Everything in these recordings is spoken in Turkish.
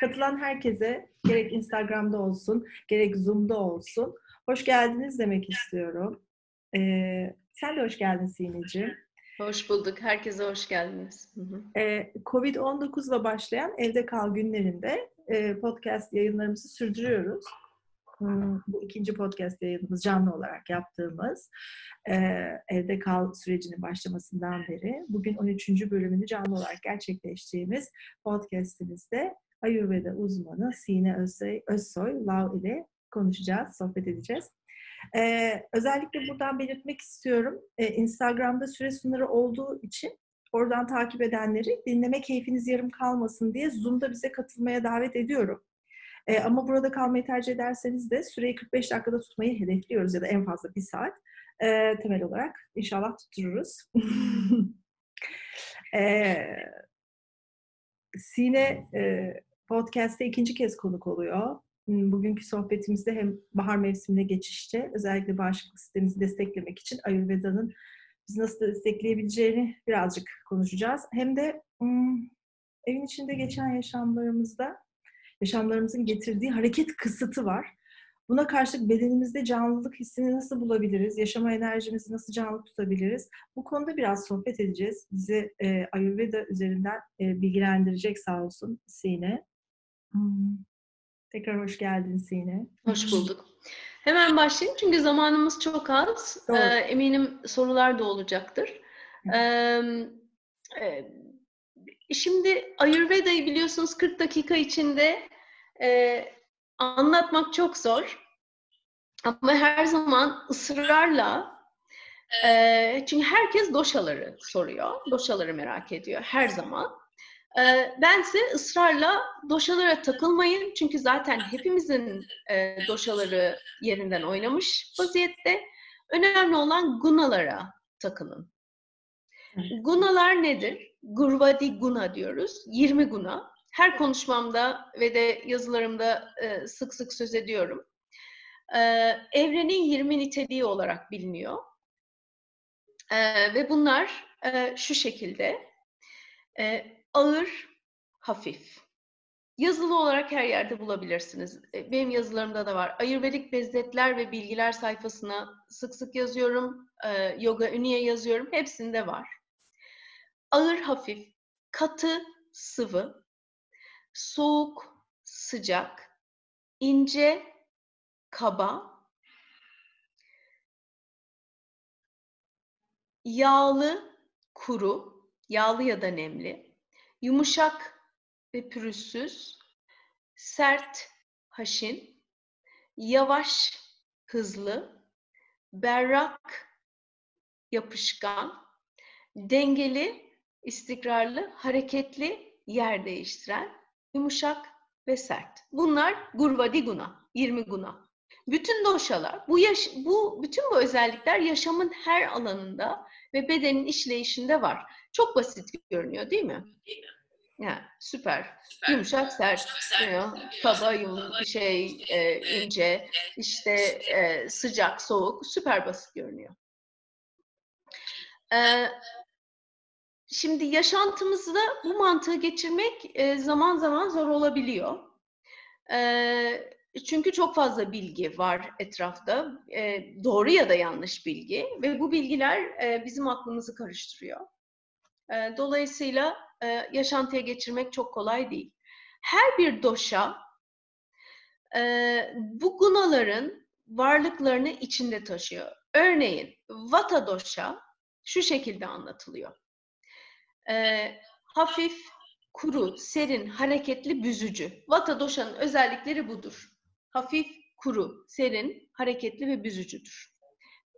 Katılan herkese gerek Instagram'da olsun, gerek Zoom'da olsun hoş geldiniz demek istiyorum. Ee, sen de hoş geldin Sineciğim. Hoş bulduk. Herkese hoş geldiniz. Ee, Covid-19 ile başlayan Evde Kal günlerinde e, podcast yayınlarımızı sürdürüyoruz. Hmm, bu ikinci podcast yayınımız canlı olarak yaptığımız e, Evde Kal sürecinin başlamasından beri bugün 13. bölümünü canlı olarak gerçekleştirdiğimiz podcastimizde Ayurveda uzmanı Sine Özsoy, Özsoy Lav ile konuşacağız, sohbet edeceğiz. Ee, özellikle buradan belirtmek istiyorum. Ee, Instagram'da süre sınırı olduğu için oradan takip edenleri dinleme keyfiniz yarım kalmasın diye Zoom'da bize katılmaya davet ediyorum. Ee, ama burada kalmayı tercih ederseniz de süreyi 45 dakikada tutmayı hedefliyoruz ya da en fazla bir saat ee, temel olarak inşallah tuttururuz. ee, Sine e, podcast'te ikinci kez konuk oluyor. Hmm, bugünkü sohbetimizde hem bahar mevsimine geçişte özellikle bağışıklık sistemimizi desteklemek için Ayurveda'nın bizi nasıl destekleyebileceğini birazcık konuşacağız. Hem de hmm, evin içinde geçen yaşamlarımızda yaşamlarımızın getirdiği hareket kısıtı var. Buna karşılık bedenimizde canlılık hissini nasıl bulabiliriz? Yaşama enerjimizi nasıl canlı tutabiliriz? Bu konuda biraz sohbet edeceğiz. Bizi e, Ayurveda üzerinden e, bilgilendirecek sağ olsun Sine. Hmm. Tekrar hoş geldin Sine. Hoş bulduk. Hemen başlayayım çünkü zamanımız çok az. Ee, eminim sorular da olacaktır. Ee, şimdi Ayurveda'yı biliyorsunuz 40 dakika içinde e, anlatmak çok zor. Ama her zaman ısrarla e, çünkü herkes doşaları soruyor. Doşaları merak ediyor her zaman. E, ben ise ısrarla doşalara takılmayın. Çünkü zaten hepimizin e, doşaları yerinden oynamış vaziyette. Önemli olan gunalara takılın. Gunalar nedir? Gurvadi guna diyoruz. 20 guna her konuşmamda ve de yazılarımda e, sık sık söz ediyorum. E, evrenin 20 niteliği olarak biliniyor. E, ve bunlar e, şu şekilde. Ağır, hafif. Yazılı olarak her yerde bulabilirsiniz. E, benim yazılarımda da var. Ayurvedik bezletler ve bilgiler sayfasına sık sık yazıyorum. E, yoga Ünye yazıyorum. Hepsinde var. Ağır, hafif, katı, sıvı, soğuk, sıcak, ince, kaba, yağlı, kuru, yağlı ya da nemli, yumuşak ve pürüzsüz, sert, haşin, yavaş, hızlı, berrak, yapışkan, dengeli, istikrarlı, hareketli, yer değiştiren, yumuşak ve sert. Bunlar gurvadi guna, 20 guna. Bütün doşalar, bu, yaş, bu bütün bu özellikler yaşamın her alanında ve bedenin işleyişinde var. Çok basit görünüyor değil mi? Yani süper. süper. Yumuşak, sert, sert. kaba, yum, şey, e, ince, işte e, sıcak, soğuk, süper basit görünüyor. E, Şimdi yaşantımızda bu mantığı geçirmek e, zaman zaman zor olabiliyor. E, çünkü çok fazla bilgi var etrafta. E, doğru ya da yanlış bilgi. Ve bu bilgiler e, bizim aklımızı karıştırıyor. E, dolayısıyla e, yaşantıya geçirmek çok kolay değil. Her bir doşa e, bu gunaların varlıklarını içinde taşıyor. Örneğin vata doşa şu şekilde anlatılıyor e, hafif, kuru, serin, hareketli, büzücü. Vata doşanın özellikleri budur. Hafif, kuru, serin, hareketli ve büzücüdür.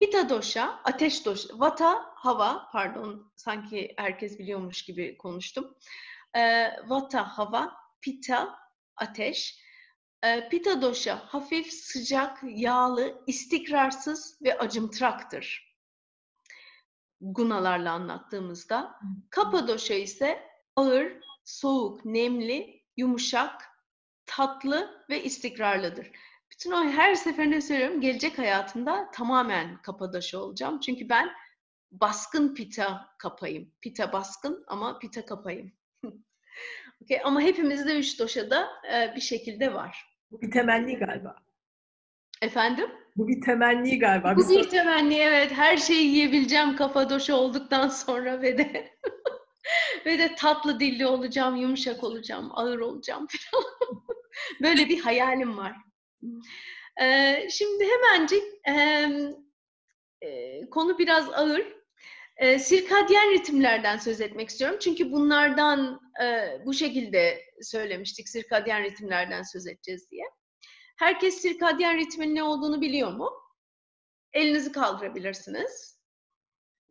Pita doşa, ateş doşa, vata, hava, pardon sanki herkes biliyormuş gibi konuştum. E, vata, hava, pita, ateş. E, pita doşa, hafif, sıcak, yağlı, istikrarsız ve acımtıraktır gunalarla anlattığımızda. Kapadoşa ise ağır, soğuk, nemli, yumuşak, tatlı ve istikrarlıdır. Bütün o her seferinde söylüyorum gelecek hayatımda tamamen Kapadoşa olacağım. Çünkü ben baskın pita kapayım. Pita baskın ama pita kapayım. Okay? Ama hepimizde üç doşada e, bir şekilde var. Bu bir temenni galiba. Efendim? Bu bir temenni galiba. Bu bir temenni evet. Her şeyi yiyebileceğim kafa doşu olduktan sonra ve de ve de tatlı dilli olacağım, yumuşak olacağım, ağır olacağım falan. Böyle bir hayalim var. Ee, şimdi hemencik e, e, konu biraz ağır. E, sirkadyen ritimlerden söz etmek istiyorum. Çünkü bunlardan e, bu şekilde söylemiştik. Sirkadyen ritimlerden söz edeceğiz diye. Herkes sirkadyen ritmin ne olduğunu biliyor mu? Elinizi kaldırabilirsiniz.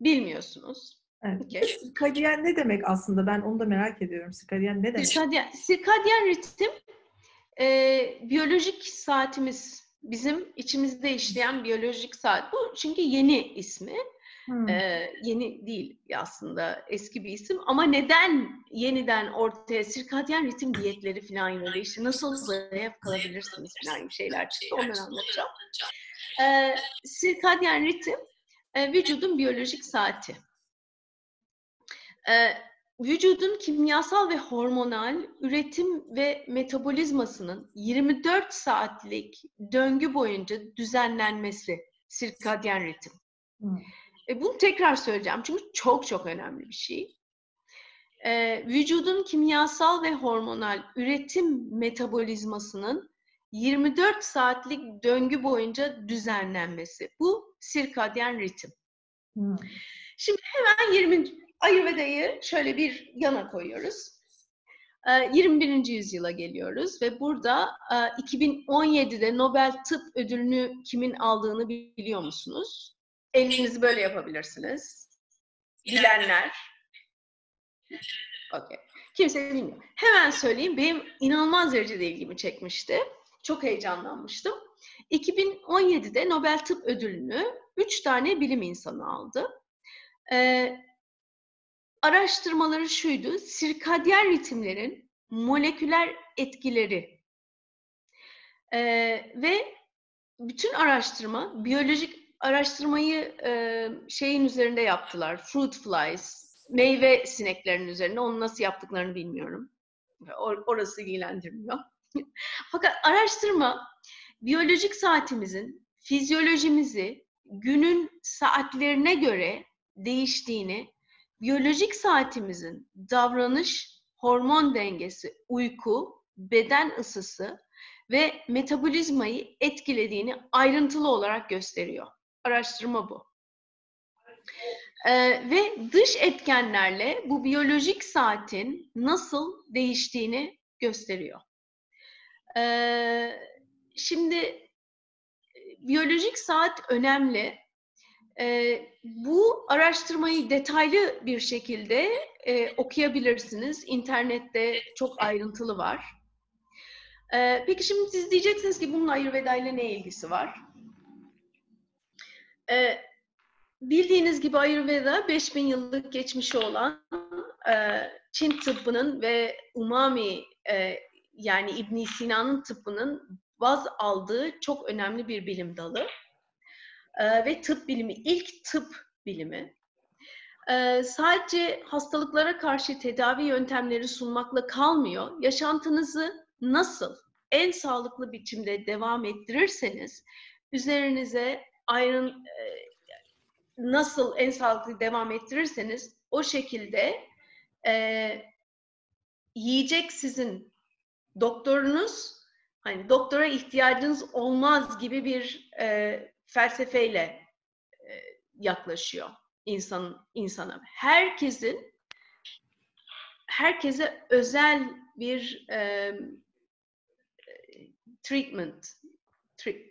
Bilmiyorsunuz. Evet. Okay. Sirkadyen ne demek aslında? Ben onu da merak ediyorum. Sirkadyen ne demek? Sirkadyen, sirkadyen ritim e, biyolojik saatimiz. Bizim içimizde işleyen biyolojik saat. Bu çünkü yeni ismi. Hmm. Ee, yeni değil aslında eski bir isim ama neden yeniden ortaya sirkadyen ritim diyetleri falan yöneliyor işte nasıl zayıf kalabilirsiniz falan şeyler çıktı onları anlatacağım. Ee, sirkadyen ritim e, vücudun biyolojik saati. Ee, vücudun kimyasal ve hormonal üretim ve metabolizmasının 24 saatlik döngü boyunca düzenlenmesi sirkadyen ritim. Hmm. E, bunu tekrar söyleyeceğim çünkü çok çok önemli bir şey. E, vücudun kimyasal ve hormonal üretim metabolizmasının 24 saatlik döngü boyunca düzenlenmesi. Bu sirkadyen ritim. Hmm. Şimdi hemen 20. Ayurveda'yı şöyle bir yana koyuyoruz. 21. yüzyıla geliyoruz ve burada 2017'de Nobel Tıp Ödülünü kimin aldığını biliyor musunuz? Elinizi böyle yapabilirsiniz. Bilenler. Okay. Kimse bilmiyor. Hemen söyleyeyim. Benim inanılmaz derecede ilgimi çekmişti. Çok heyecanlanmıştım. 2017'de Nobel Tıp Ödülünü 3 tane bilim insanı aldı. Ee, araştırmaları şuydu. Sirkadyen ritimlerin moleküler etkileri ee, ve bütün araştırma biyolojik araştırmayı e, şeyin üzerinde yaptılar. Fruit flies, meyve sineklerinin üzerinde. Onu nasıl yaptıklarını bilmiyorum. Or- orası ilgilendirmiyor. Fakat araştırma biyolojik saatimizin fizyolojimizi günün saatlerine göre değiştiğini, biyolojik saatimizin davranış, hormon dengesi, uyku, beden ısısı ve metabolizmayı etkilediğini ayrıntılı olarak gösteriyor. Araştırma bu. Ee, ve dış etkenlerle bu biyolojik saatin nasıl değiştiğini gösteriyor. Ee, şimdi biyolojik saat önemli. Ee, bu araştırmayı detaylı bir şekilde e, okuyabilirsiniz. İnternette çok ayrıntılı var. Ee, peki şimdi siz diyeceksiniz ki bunun Ayurveda ile ne ilgisi var? E, bildiğiniz gibi Ayurveda 5000 yıllık geçmişi olan e, Çin tıbbının ve umami e, yani İbn Sina'nın tıbbının baz aldığı çok önemli bir bilim dalı. E, ve tıp bilimi, ilk tıp bilimi. E, sadece hastalıklara karşı tedavi yöntemleri sunmakla kalmıyor. Yaşantınızı nasıl en sağlıklı biçimde devam ettirirseniz üzerinize ayrın e, nasıl en sağlıklı devam ettirirseniz o şekilde e, yiyecek sizin doktorunuz hani doktora ihtiyacınız olmaz gibi bir e, felsefeyle e, yaklaşıyor insan insana. Herkesin herkese özel bir e, treatment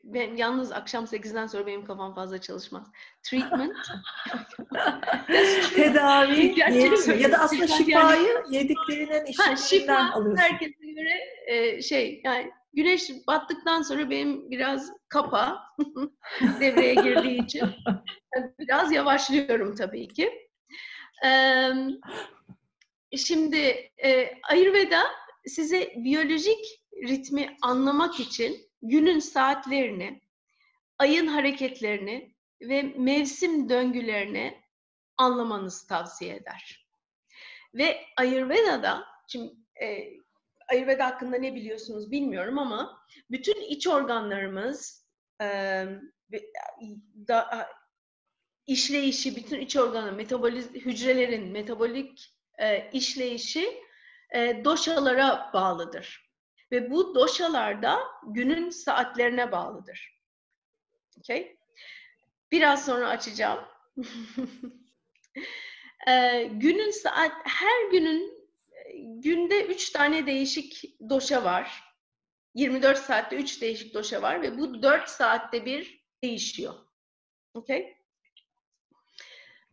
ben yalnız akşam 8'den sonra benim kafam fazla çalışmaz. Treatment. Tedavi ya da aslında şifayı yediklerinin işlerinden alıyorsun. Herkese göre e, şey yani güneş battıktan sonra benim biraz kapa devreye girdiği için biraz yavaşlıyorum tabii ki. Ee, şimdi e, Ayurveda size biyolojik ritmi anlamak için günün saatlerini, ayın hareketlerini ve mevsim döngülerini anlamanızı tavsiye eder. Ve Ayurveda'da, şimdi e, Ayurveda hakkında ne biliyorsunuz bilmiyorum ama bütün iç organlarımız işleyişi, bütün iç organı, metaboliz, hücrelerin metabolik işleyişi doşalara bağlıdır. Ve bu doşalarda günün saatlerine bağlıdır. Okay? Biraz sonra açacağım. günün saat, her günün günde üç tane değişik doşa var. 24 saatte üç değişik doşa var ve bu 4 saatte bir değişiyor. Okay?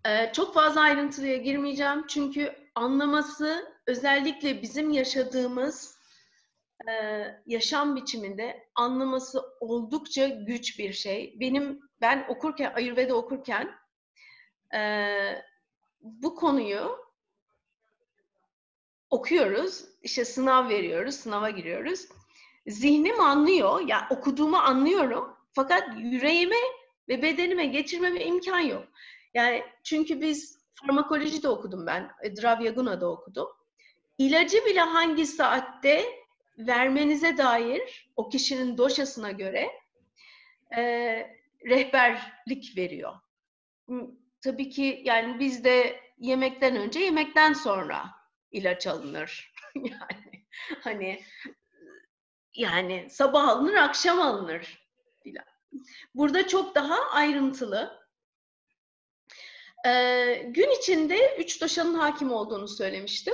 Ee, çok fazla ayrıntıya girmeyeceğim çünkü anlaması özellikle bizim yaşadığımız e, yaşam biçiminde anlaması oldukça güç bir şey. Benim ben okurken Ayurveda okurken e, bu konuyu okuyoruz, işte sınav veriyoruz, sınava giriyoruz. Zihnim anlıyor, ya yani okuduğumu anlıyorum fakat yüreğime ve bedenime geçirmeme imkan yok. Yani çünkü biz farmakoloji de okudum ben, e, Dravyaguna'da okudum. İlacı bile hangi saatte vermenize dair o kişinin doşasına göre e, rehberlik veriyor. Tabii ki yani bizde yemekten önce, yemekten sonra ilaç alınır. yani hani yani sabah alınır, akşam alınır. Burada çok daha ayrıntılı. Ee, gün içinde üç doşanın hakim olduğunu söylemiştim.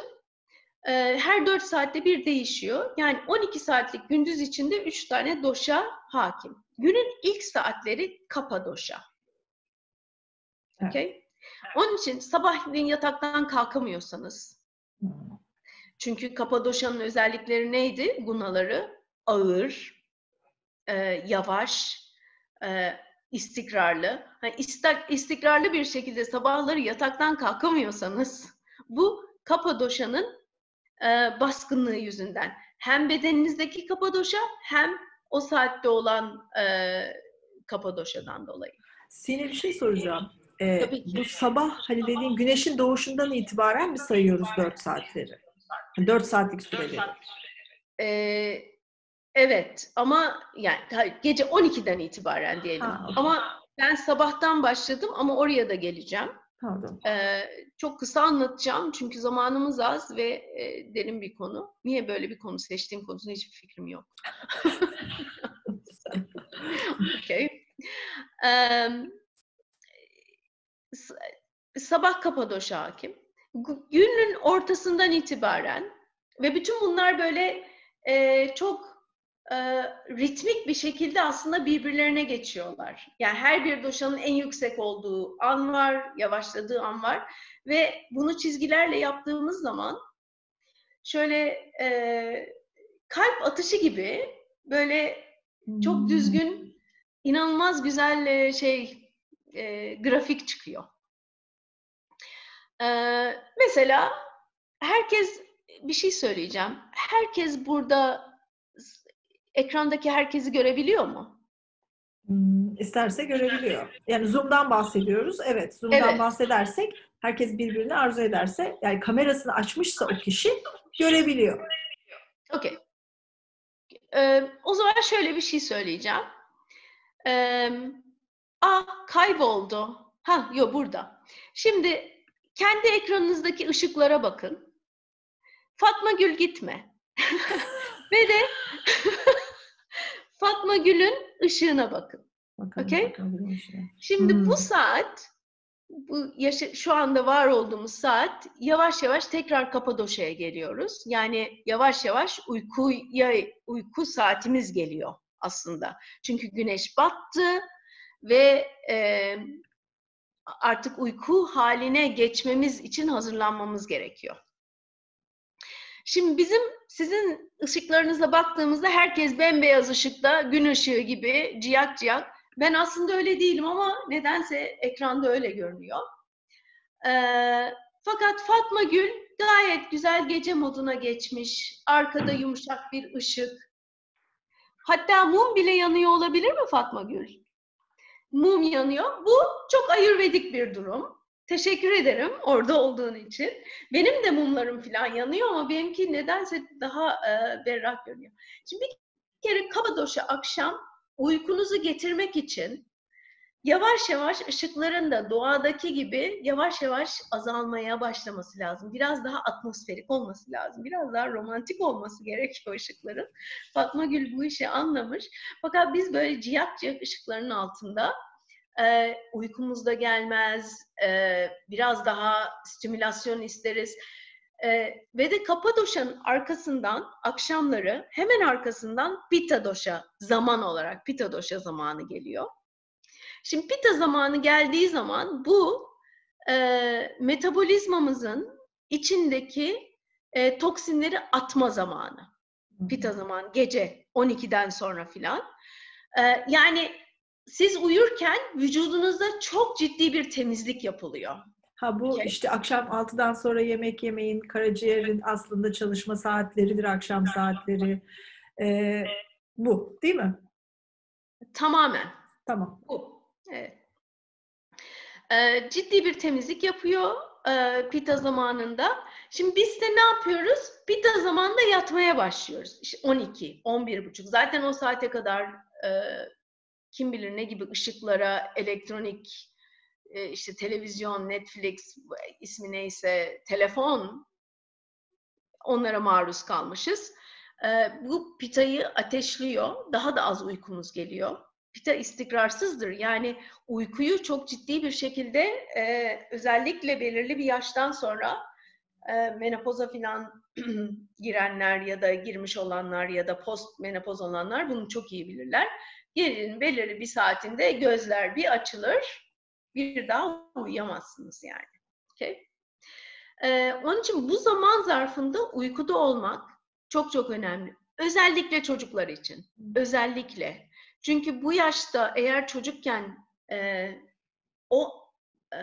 Ee, her dört saatte bir değişiyor. Yani 12 saatlik gündüz içinde üç tane doşa hakim. Günün ilk saatleri kapa doşa. Okay? Onun için sabahleyin yataktan kalkamıyorsanız, çünkü Kapadoşa'nın özellikleri neydi? Gunaları ağır, e, yavaş, e, istikrarlı. Yani istikrarlı bir şekilde sabahları yataktan kalkamıyorsanız bu Kapadoşa'nın e, baskınlığı yüzünden. Hem bedeninizdeki Kapadoşa hem o saatte olan e, Kapadoşa'dan dolayı. Sine bir şey soracağım. Ee, Tabii ki. Bu sabah hani dediğin güneşin doğuşundan itibaren mi sayıyoruz 4 saatleri? 4 saatlik süreleri. Ee, evet ama yani gece 12'den itibaren diyelim. Ha, okay. Ama ben sabahtan başladım ama oraya da geleceğim. Pardon. Ee, çok kısa anlatacağım çünkü zamanımız az ve e, derin bir konu. Niye böyle bir konu seçtiğim konusunda hiçbir fikrim yok. okay. Um, sabah Kapadoşa hakim. Günün ortasından itibaren ve bütün bunlar böyle e, çok e, ritmik bir şekilde aslında birbirlerine geçiyorlar. Yani her bir doşanın en yüksek olduğu an var, yavaşladığı an var ve bunu çizgilerle yaptığımız zaman şöyle e, kalp atışı gibi böyle çok hmm. düzgün, inanılmaz güzel e, şey e, grafik çıkıyor. E, mesela herkes bir şey söyleyeceğim. Herkes burada ekrandaki herkesi görebiliyor mu? Hmm, isterse görebiliyor. Yani Zoom'dan bahsediyoruz. Evet, Zoom'dan evet. bahsedersek herkes birbirini arzu ederse, yani kamerasını açmışsa o kişi görebiliyor. Okey. Ee, o zaman şöyle bir şey söyleyeceğim. Ee, ah kayboldu. Ha, yok burada. Şimdi kendi ekranınızdaki ışıklara bakın. Fatma Gül gitme. Ve de Fatma Gül'ün ışığına bakın. okay? Şimdi hmm. bu saat bu yaşa, şu anda var olduğumuz saat yavaş yavaş tekrar Kapadoşa'ya geliyoruz. Yani yavaş yavaş uykuya uyku saatimiz geliyor aslında. Çünkü güneş battı ve e, artık uyku haline geçmemiz için hazırlanmamız gerekiyor. Şimdi bizim sizin ışıklarınıza baktığımızda herkes bembeyaz ışıkta, gün ışığı gibi ciyak ciyak. Ben aslında öyle değilim ama nedense ekranda öyle görünüyor. Ee, fakat Fatma Gül gayet güzel gece moduna geçmiş. Arkada yumuşak bir ışık. Hatta mum bile yanıyor olabilir mi Fatma Gül? Mum yanıyor. Bu çok ayurvedik bir durum. Teşekkür ederim orada olduğun için. Benim de mumlarım falan yanıyor ama benimki nedense daha e, berrak görünüyor. Şimdi bir kere Kapadoş'a akşam uykunuzu getirmek için yavaş yavaş ışıkların da doğadaki gibi yavaş yavaş azalmaya başlaması lazım. Biraz daha atmosferik olması lazım. Biraz daha romantik olması gerekiyor ışıkların. Fatma Gül bu işi anlamış. Fakat biz böyle ciyak ciyak ışıkların altında e, uykumuz da gelmez, e, biraz daha stimülasyon isteriz. E, ve de Kapadoşa'nın arkasından akşamları hemen arkasından Pita Doşa zaman olarak Pita Doşa zamanı geliyor. Şimdi Pita zamanı geldiği zaman bu e, metabolizmamızın içindeki e, toksinleri atma zamanı. Pita zamanı gece 12'den sonra filan. E, yani siz uyurken vücudunuzda çok ciddi bir temizlik yapılıyor. Ha bu okay. işte akşam 6'dan sonra yemek yemeyin, karaciğerin aslında çalışma saatleridir akşam saatleri. Ee, bu değil mi? Tamamen. Tamam. Bu. Evet. Ee, ciddi bir temizlik yapıyor e, pita zamanında. Şimdi biz de ne yapıyoruz? Pita zamanında yatmaya başlıyoruz. İşte 12, 11 buçuk. Zaten o saate kadar e, kim bilir ne gibi ışıklara, elektronik, e, işte televizyon, Netflix ismi neyse, telefon onlara maruz kalmışız. E, bu pitayı ateşliyor, daha da az uykumuz geliyor. Pita istikrarsızdır. Yani uykuyu çok ciddi bir şekilde e, özellikle belirli bir yaştan sonra menopoza falan girenler ya da girmiş olanlar ya da post menopoz olanlar bunu çok iyi bilirler Gecenin belirli bir saatinde gözler bir açılır, bir daha uyuyamazsınız yani. Okay? Ee, onun için bu zaman zarfında uykuda olmak çok çok önemli. Özellikle çocuklar için. Özellikle. Çünkü bu yaşta eğer çocukken e, o e,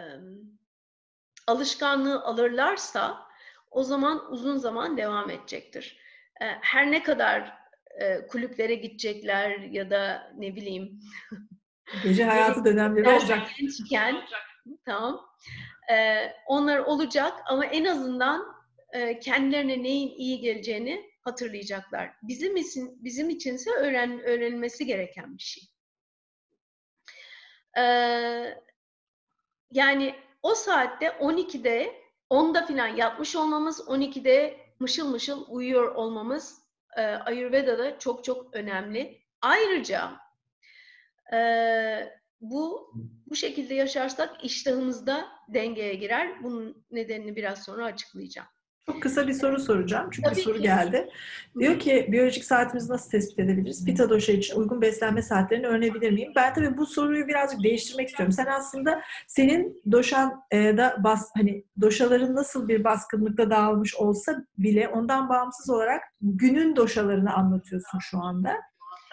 alışkanlığı alırlarsa o zaman uzun zaman devam edecektir. E, her ne kadar e, kulüplere gidecekler ya da ne bileyim gece hayatı dönemleri olacak. Gençken, tamam. E, onlar olacak ama en azından e, kendilerine neyin iyi geleceğini hatırlayacaklar. Bizim için bizim içinse öğren öğrenilmesi gereken bir şey. E, yani o saatte 12'de 10'da falan yatmış olmamız, 12'de mışıl mışıl uyuyor olmamız e, Ayurveda'da çok çok önemli. Ayrıca e, bu bu şekilde yaşarsak iştahımız da dengeye girer. Bunun nedenini biraz sonra açıklayacağım. Çok kısa bir soru soracağım çünkü Tabii soru ki. geldi. Diyor ki biyolojik saatimizi nasıl tespit edebiliriz? Pita dosha için uygun beslenme saatlerini öğrenebilir miyim? Ben tabii bu soruyu birazcık değiştirmek istiyorum. Sen aslında senin doşan e, da bas hani doşaların nasıl bir baskınlıkta dağılmış olsa bile ondan bağımsız olarak günün doşalarını anlatıyorsun şu anda.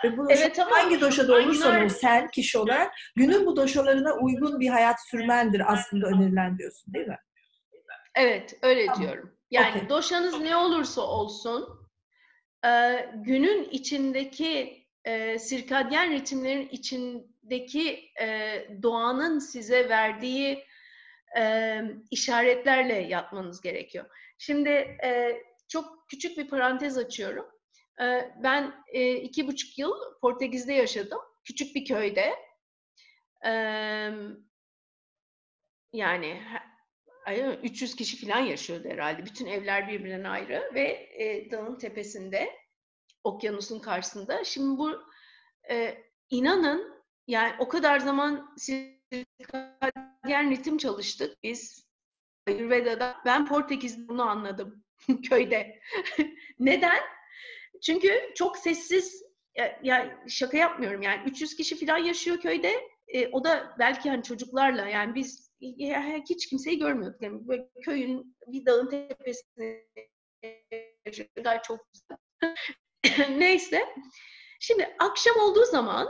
Ve bu evet, ama hangi doşada olursan ol sen kişi olarak günün bu doşalarına uygun bir hayat sürmendir aslında önerilen diyorsun değil mi? Evet öyle tamam. diyorum. Yani okay. doşanız ne olursa olsun e, günün içindeki e, sirkadyen ritimlerin içindeki e, doğanın size verdiği e, işaretlerle yapmanız gerekiyor. Şimdi e, çok küçük bir parantez açıyorum. E, ben e, iki buçuk yıl Portekiz'de yaşadım. Küçük bir köyde. E, yani 300 kişi falan yaşıyordu herhalde. Bütün evler birbirinden ayrı ve e, dağın tepesinde, okyanusun karşısında. Şimdi bu e, inanın yani o kadar zaman sirkadyen ritim çalıştık biz Ayurveda'da. Ben Portekiz'de bunu anladım köyde. Neden? Çünkü çok sessiz ya, ya şaka yapmıyorum yani 300 kişi falan yaşıyor köyde. E, o da belki hani çocuklarla yani biz hiç kimseyi görmüyorduk. Yani böyle köyün bir dağın tepesinde çok Neyse. Şimdi akşam olduğu zaman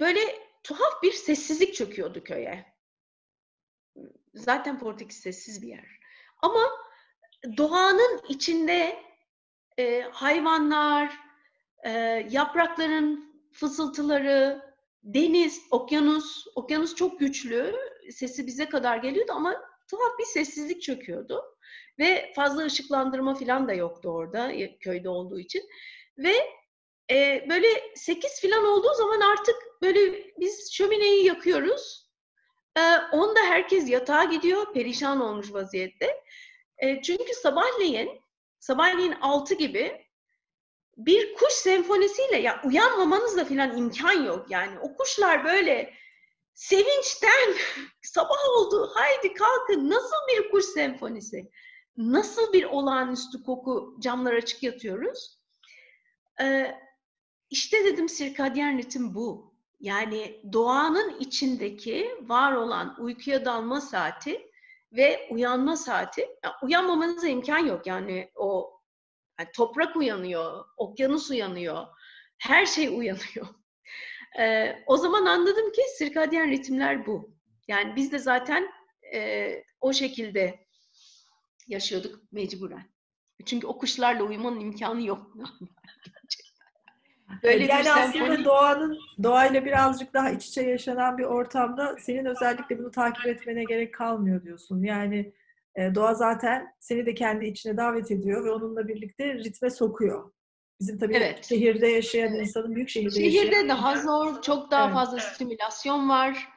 böyle tuhaf bir sessizlik çöküyordu köye. Zaten Portekiz sessiz bir yer. Ama doğanın içinde e, hayvanlar, e, yaprakların fısıltıları, deniz, okyanus, okyanus çok güçlü sesi bize kadar geliyordu ama tuhaf bir sessizlik çöküyordu. Ve fazla ışıklandırma falan da yoktu orada köyde olduğu için. Ve e, böyle 8 falan olduğu zaman artık böyle biz şömineyi yakıyoruz. E, onda herkes yatağa gidiyor, perişan olmuş vaziyette. E, çünkü sabahleyin, sabahleyin 6 gibi bir kuş senfonisiyle ya uyanmamanızla falan imkan yok yani. O kuşlar böyle sevinçten sabah oldu haydi kalkın. Nasıl bir kuş senfonisi? Nasıl bir olağanüstü koku camlar açık yatıyoruz? Ee, işte dedim sirkadyen ritim bu. Yani doğanın içindeki var olan uykuya dalma saati ve uyanma saati. Yani uyanmamanıza imkan yok. Yani o yani toprak uyanıyor okyanus uyanıyor her şey uyanıyor. E, o zaman anladım ki sirkadyen ritimler bu. Yani biz de zaten e, o şekilde yaşıyorduk mecburen. Çünkü o kuşlarla uyumanın imkanı yok. Böyle yani aslında senfoni... doğanın doğayla birazcık daha iç içe yaşanan bir ortamda senin özellikle bunu takip etmene gerek kalmıyor diyorsun. Yani e, doğa zaten seni de kendi içine davet ediyor ve onunla birlikte ritme sokuyor. Bizim tabii evet. şehirde yaşayan evet. insanın büyük şehirde, şehirde yaşayan. Daha zor, çok daha evet. fazla stimülasyon var.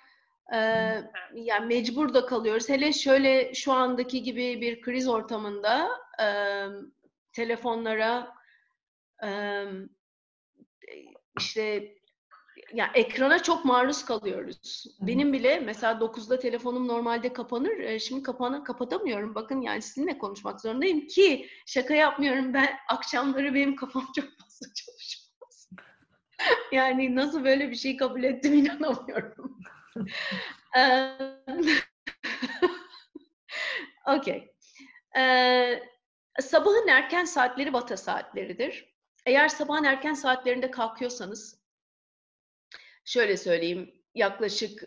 Ee, yani mecbur da kalıyoruz. Hele şöyle şu andaki gibi bir kriz ortamında e, telefonlara e, işte yani ekrana çok maruz kalıyoruz. Benim bile mesela 9'da telefonum normalde kapanır. E, şimdi kapanı kapatamıyorum. Bakın yani sizinle konuşmak zorundayım ki şaka yapmıyorum. Ben akşamları benim kafam çok fazla çalışmaz. yani nasıl böyle bir şey kabul ettim inanamıyorum. Okey. Ee, sabahın erken saatleri vata saatleridir. Eğer sabahın erken saatlerinde kalkıyorsanız şöyle söyleyeyim yaklaşık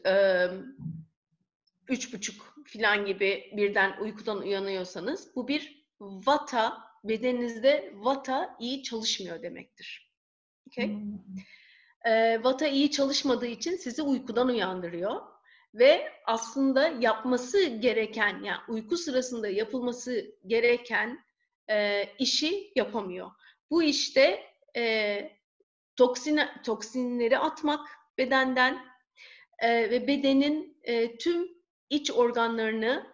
üç buçuk filan gibi birden uykudan uyanıyorsanız bu bir vata bedeninizde vata iyi çalışmıyor demektir. Okay? E, vata iyi çalışmadığı için sizi uykudan uyandırıyor ve aslında yapması gereken yani uyku sırasında yapılması gereken e, işi yapamıyor. Bu işte e, toksin toksinleri atmak, bedenden e, ve bedenin e, tüm iç organlarını,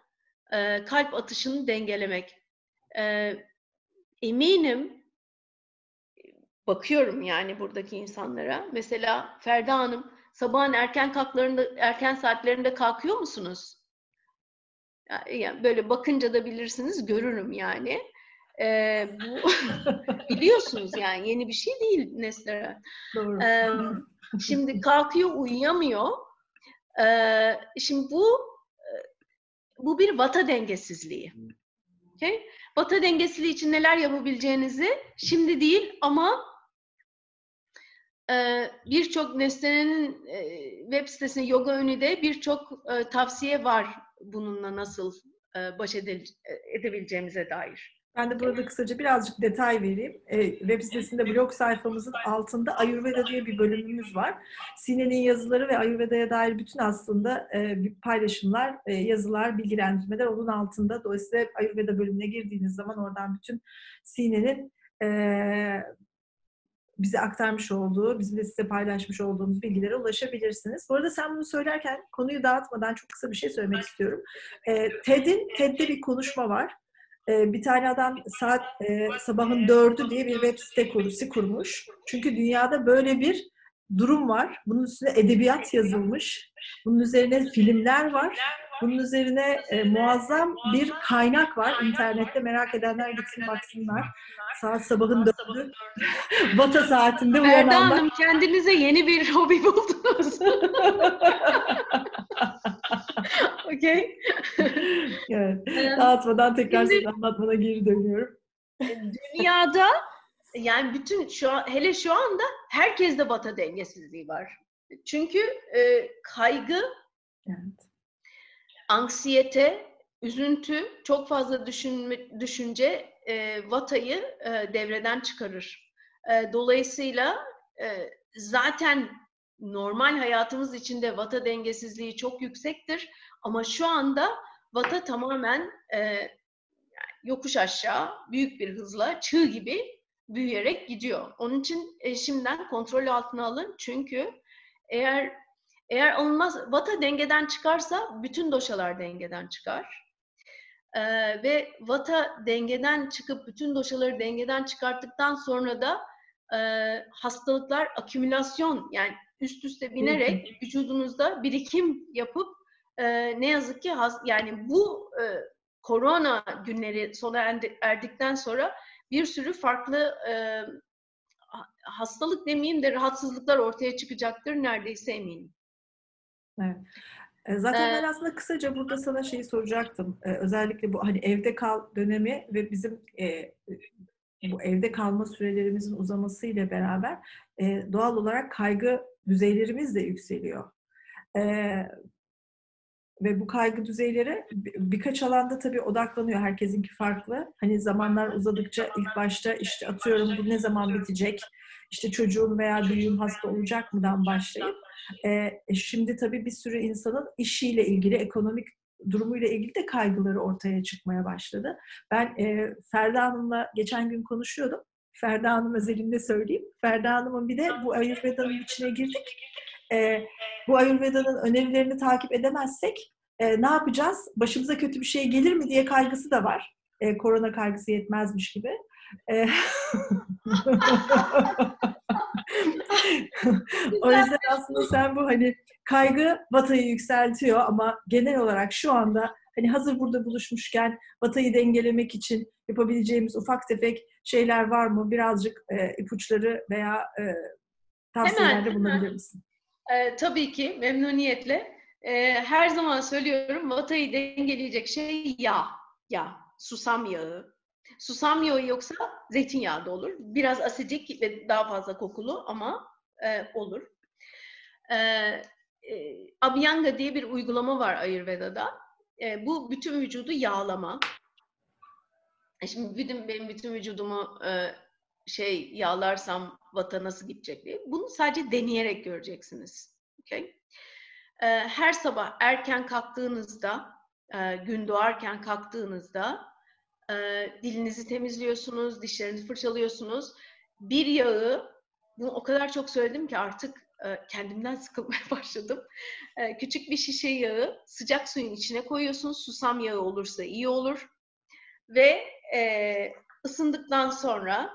e, kalp atışını dengelemek. E, eminim, bakıyorum yani buradaki insanlara. Mesela Ferda Hanım, sabahın erken kalklarında, erken saatlerinde kalkıyor musunuz? Yani böyle bakınca da bilirsiniz, görürüm yani. Ee, bu biliyorsunuz yani yeni bir şey değil Neslihan. Doğru. Ee, Şimdi kalkıyor uyuyamıyor. Ee, şimdi bu bu bir vata dengesizliği. Okay? Vata dengesizliği için neler yapabileceğinizi şimdi değil ama birçok Nesne'nin e, web sitesinde Yoga Önü'de birçok e, tavsiye var bununla nasıl e, baş edebileceğimize dair. Ben de burada kısaca birazcık detay vereyim. E, web sitesinde blog sayfamızın altında Ayurveda diye bir bölümümüz var. Sine'nin yazıları ve Ayurveda'ya dair bütün aslında e, paylaşımlar, e, yazılar, bilgilendirmeler onun altında. Dolayısıyla Ayurveda bölümüne girdiğiniz zaman oradan bütün Sine'nin e, bize aktarmış olduğu, bizim de size paylaşmış olduğumuz bilgilere ulaşabilirsiniz. Bu arada sen bunu söylerken konuyu dağıtmadan çok kısa bir şey söylemek istiyorum. E, TED'in, TED'de bir konuşma var e, bir tane adam saat e, sabahın dördü diye bir web site kurusu kurmuş. Çünkü dünyada böyle bir durum var. Bunun üstüne edebiyat yazılmış. Bunun üzerine filmler var. Bunun üzerine e, muazzam bir kaynak var. İnternette merak edenler gitsin baksınlar. Saat sabahın dördü. Bata saatinde uyananlar. Ferda Hanım kendinize yeni bir hobi buldunuz. Okey. evet. Dağıtmadan tekrar Şimdi, anlatmana geri dönüyorum. dünyada yani bütün şu an, hele şu anda herkeste bata dengesizliği var. Çünkü e, kaygı, evet. Anksiyete, üzüntü, çok fazla düşünme, düşünce e, vatayı e, devreden çıkarır. E, dolayısıyla e, zaten normal hayatımız içinde vata dengesizliği çok yüksektir Ama şu anda Vata tamamen e, yokuş aşağı büyük bir hızla çığ gibi büyüyerek gidiyor. Onun için e, şimdiden kontrol altına alın. Çünkü eğer eğer alınmaz Vata dengeden çıkarsa bütün doşalar dengeden çıkar. Ee, ve Vata dengeden çıkıp bütün doşaları dengeden çıkarttıktan sonra da e, hastalıklar akümülasyon yani üst üste binerek vücudunuzda birikim yapıp e, ne yazık ki has, yani bu e, korona günleri sona erdikten sonra bir sürü farklı e, hastalık demeyeyim de rahatsızlıklar ortaya çıkacaktır neredeyse eminim. Evet. E, zaten ben aslında kısaca burada sana şeyi soracaktım. Ee, özellikle bu hani evde kal dönemi ve bizim e, bu evde kalma sürelerimizin uzaması ile beraber e, doğal olarak kaygı düzeylerimiz de yükseliyor. E, ve bu kaygı düzeyleri birkaç alanda tabii odaklanıyor. Herkesinki farklı. Hani zamanlar uzadıkça ilk başta işte atıyorum bu ne zaman bitecek? İşte çocuğum veya büyüğüm hasta olacak mıdan başlayıp e, şimdi tabii bir sürü insanın işiyle ilgili, ekonomik durumuyla ilgili de kaygıları ortaya çıkmaya başladı. Ben e, Ferda Hanım'la geçen gün konuşuyordum. Ferda Hanım özelinde söyleyeyim. Ferda Hanım'ın bir de bu Ayurveda'nın içine girdik. E, bu Ayurveda'nın önerilerini takip edemezsek e, ne yapacağız? Başımıza kötü bir şey gelir mi diye kaygısı da var. E, korona kaygısı yetmezmiş gibi. O yüzden aslında sen bu hani kaygı Vata'yı yükseltiyor ama genel olarak şu anda hani hazır burada buluşmuşken Vata'yı dengelemek için yapabileceğimiz ufak tefek şeyler var mı? Birazcık e, ipuçları veya e, tavsiyelerde bulunabilir misin? E, tabii ki memnuniyetle. E, her zaman söylüyorum Vata'yı dengeleyecek şey yağ. Yağ. Susam yağı, Susam yağı yoksa zeytinyağı da olur. Biraz asidik ve daha fazla kokulu ama e, olur. E, e, Abhyanga diye bir uygulama var Ayurveda'da. E, bu bütün vücudu yağlama. E şimdi bütün, benim bütün vücudumu e, şey yağlarsam vata nasıl gidecek diye. Bunu sadece deneyerek göreceksiniz. Okay? E, her sabah erken kalktığınızda, e, gün doğarken kalktığınızda e, dilinizi temizliyorsunuz, dişlerinizi fırçalıyorsunuz. Bir yağı, bunu o kadar çok söyledim ki artık e, kendimden sıkılmaya başladım. E, küçük bir şişe yağı sıcak suyun içine koyuyorsunuz. Susam yağı olursa iyi olur. Ve e, ısındıktan sonra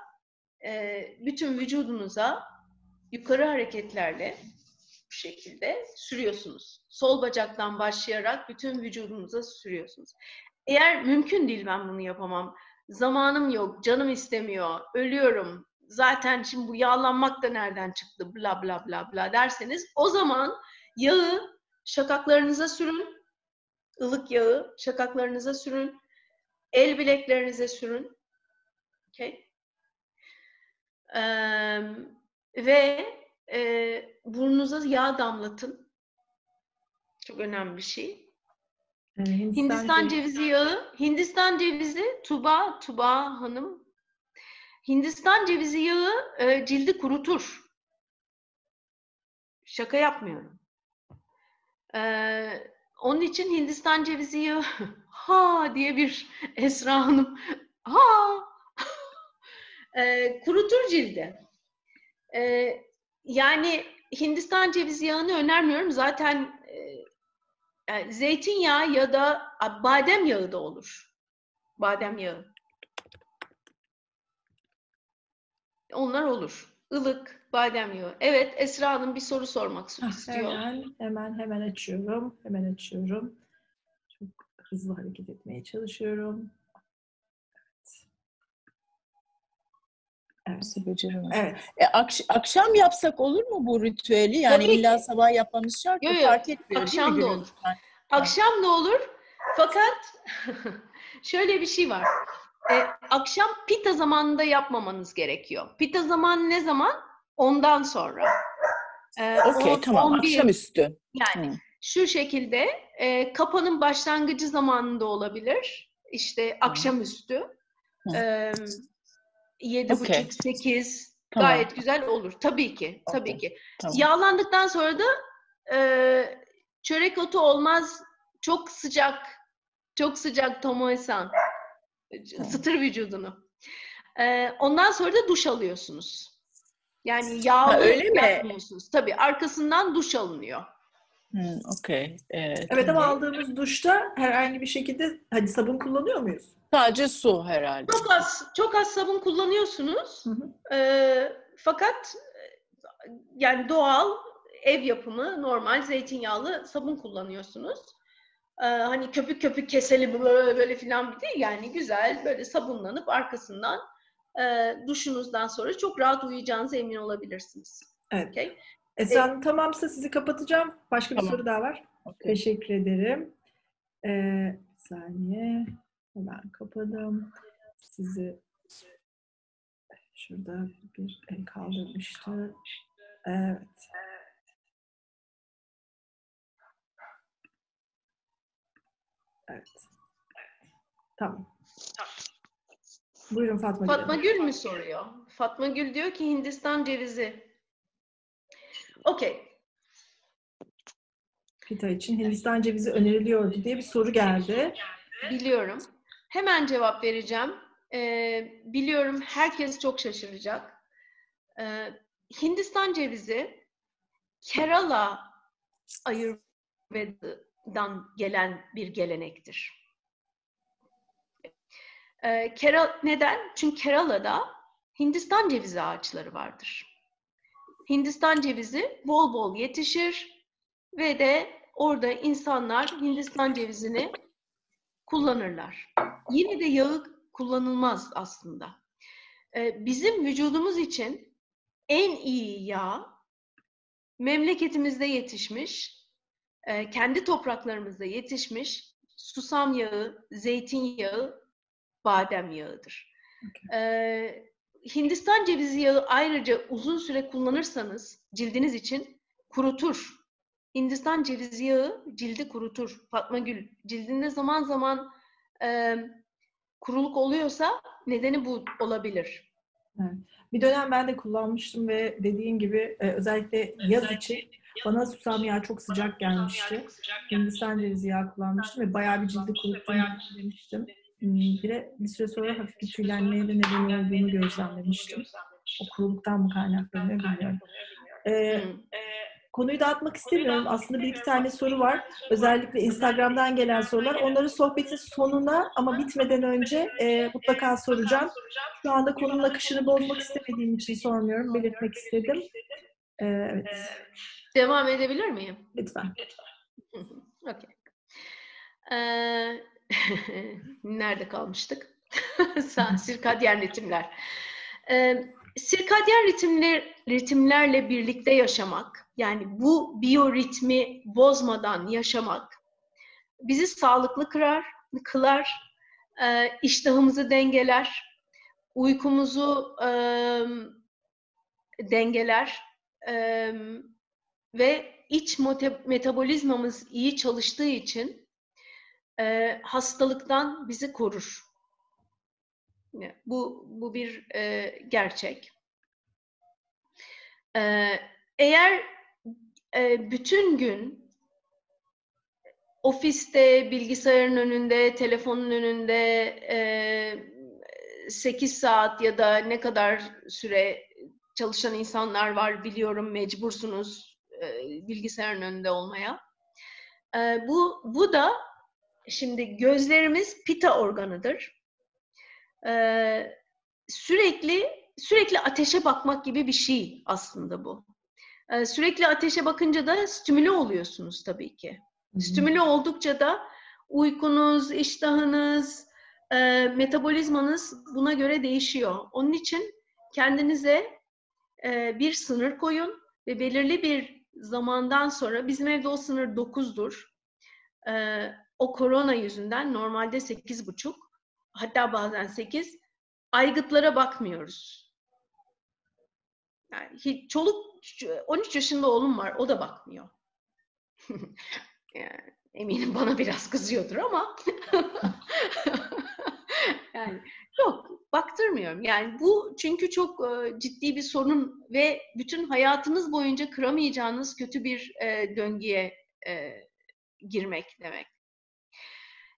e, bütün vücudunuza yukarı hareketlerle bu şekilde sürüyorsunuz. Sol bacaktan başlayarak bütün vücudunuza sürüyorsunuz. Eğer mümkün değil ben bunu yapamam. Zamanım yok, canım istemiyor, ölüyorum. Zaten şimdi bu yağlanmak da nereden çıktı bla bla bla bla derseniz o zaman yağı şakaklarınıza sürün. ılık yağı şakaklarınıza sürün. El bileklerinize sürün. Okay. Ee, ve e, burnunuza yağ damlatın. Çok önemli bir şey. Hindistan, Hindistan cevizi yağı, Hindistan cevizi, Tuba, Tuba Hanım. Hindistan cevizi yağı e, cildi kurutur. Şaka yapmıyorum. Ee, onun için Hindistan cevizi yağı ha diye bir Esra Hanım ha e, kurutur cildi. E, yani Hindistan cevizi yağını önermiyorum. Zaten yani zeytinyağı ya da badem yağı da olur. Badem yağı. Onlar olur. Ilık, badem yağı. Evet, Esra Hanım bir soru sormak ah, istiyor. Hemen, hemen, hemen açıyorum. Hemen açıyorum. Çok hızlı hareket etmeye çalışıyorum. Evet. Nasıl beceremez? Evet. E, akş- akşam yapsak olur mu bu ritüeli? Yani Tabii illa ki. sabah yapmamız şart mı? Fark etmiyor akşam değil mi? Da olur. Akşam da olur. Fakat şöyle bir şey var. E, akşam pita zamanında yapmamanız gerekiyor. Pita zaman ne zaman? Ondan sonra. E, Okey tamam 11, akşamüstü. Yani hmm. şu şekilde e, kapanın başlangıcı zamanında olabilir. İşte akşamüstü. Hmm. E, Yedi okay. buçuk, sekiz tamam. gayet güzel olur. Tabii ki, tabii okay. ki. Tamam. Yağlandıktan sonra da e, çörek otu olmaz çok sıcak, çok sıcak Tomoe-san. Sıtır vücudunu. Ee, ondan sonra da duş alıyorsunuz. Yani yağlı ha, öyle yapmıyorsunuz. Mi? Tabii arkasından duş alınıyor. Hmm, okay. Evet, evet ama aldığımız duşta herhangi bir şekilde hadi sabun kullanıyor muyuz? Sadece su herhalde. Çok az, çok az sabun kullanıyorsunuz. Hı hı. Ee, fakat yani doğal ev yapımı normal zeytinyağlı sabun kullanıyorsunuz. Ee, hani köpük köpük keseli böyle böyle filan bir değil yani güzel böyle sabunlanıp arkasından e, duşunuzdan sonra çok rahat uyuyacağınıza emin olabilirsiniz. Evet. Okay? Esen ee, tamamsa sizi kapatacağım. Başka tamam. bir soru daha var. Okay. Teşekkür ederim. Ee, bir saniye. Hemen kapadım. Sizi şurada bir el kaldırmıştı. Evet. Evet. Tamam. Buyurun Fatma Gül. Fatma Gül mü soruyor? Fatma Gül diyor ki Hindistan cevizi. Okey. Pita için Hindistan cevizi öneriliyordu diye bir soru geldi. Biliyorum. Hemen cevap vereceğim. Ee, biliyorum herkes çok şaşıracak. Ee, Hindistan cevizi Kerala Ayurveda'dan gelen bir gelenektir. Ee, Kerala, neden? Çünkü Kerala'da Hindistan cevizi ağaçları vardır. Hindistan cevizi bol bol yetişir ve de orada insanlar Hindistan cevizini kullanırlar. Yine de yağı kullanılmaz aslında. Ee, bizim vücudumuz için en iyi yağ memleketimizde yetişmiş, e, kendi topraklarımızda yetişmiş susam yağı, zeytinyağı, badem yağıdır. Okay. Ee, Hindistan cevizi yağı ayrıca uzun süre kullanırsanız cildiniz için kurutur. Hindistan cevizi yağı cildi kurutur. Fatma Gül, cildinde zaman zaman e, kuruluk oluyorsa nedeni bu olabilir. Evet. Bir dönem ben de kullanmıştım ve dediğin gibi e, özellikle yaz için bana susam yağı çok sıcak gelmişti. Hindistan cevizi yağı kullanmıştım ve bayağı bir cildi kuruttuğunu demiştim. Hmm, bir de bir süre sonra hafif bir tüylenmeye de neden olduğunu gözlemlemiştim. O kuruluktan mı kaynaklanıyor bilmiyorum. Ee, konuyu dağıtmak istemiyorum. Aslında bir iki tane soru var. Özellikle Instagram'dan gelen sorular. Onları sohbetin sonuna ama bitmeden önce e, mutlaka soracağım. Şu anda konunun akışını bozmak istemediğim için sormuyorum. Belirtmek istedim. Ee, evet. Devam edebilir miyim? Lütfen. okay. Ee, nerede kalmıştık? Sirkadyen ritimler. Ee, sirkadyen ritimler, ritimlerle birlikte yaşamak, yani bu biyoritmi bozmadan yaşamak bizi sağlıklı kırar, kılar, e, iştahımızı dengeler, uykumuzu e, dengeler e, ve iç metabolizmamız iyi çalıştığı için e, hastalıktan bizi korur. Bu bu bir e, gerçek. E, eğer e, bütün gün ofiste, bilgisayarın önünde, telefonun önünde e, 8 saat ya da ne kadar süre çalışan insanlar var biliyorum mecbursunuz e, bilgisayarın önünde olmaya. E, bu bu da Şimdi gözlerimiz pita organıdır. Ee, sürekli sürekli ateşe bakmak gibi bir şey aslında bu. Ee, sürekli ateşe bakınca da stimüle oluyorsunuz tabii ki. Hı-hı. Stimüle oldukça da uykunuz, iştahınız, e, metabolizmanız buna göre değişiyor. Onun için kendinize e, bir sınır koyun ve belirli bir zamandan sonra bizim evde o sınır 9'dur. E, o korona yüzünden normalde sekiz buçuk hatta bazen sekiz aygıtlara bakmıyoruz. Yani hiç, çoluk 13 yaşında oğlum var o da bakmıyor. yani, eminim bana biraz kızıyordur ama yani yok baktırmıyorum. Yani bu çünkü çok e, ciddi bir sorun ve bütün hayatınız boyunca kıramayacağınız kötü bir e, döngüye e, girmek demek.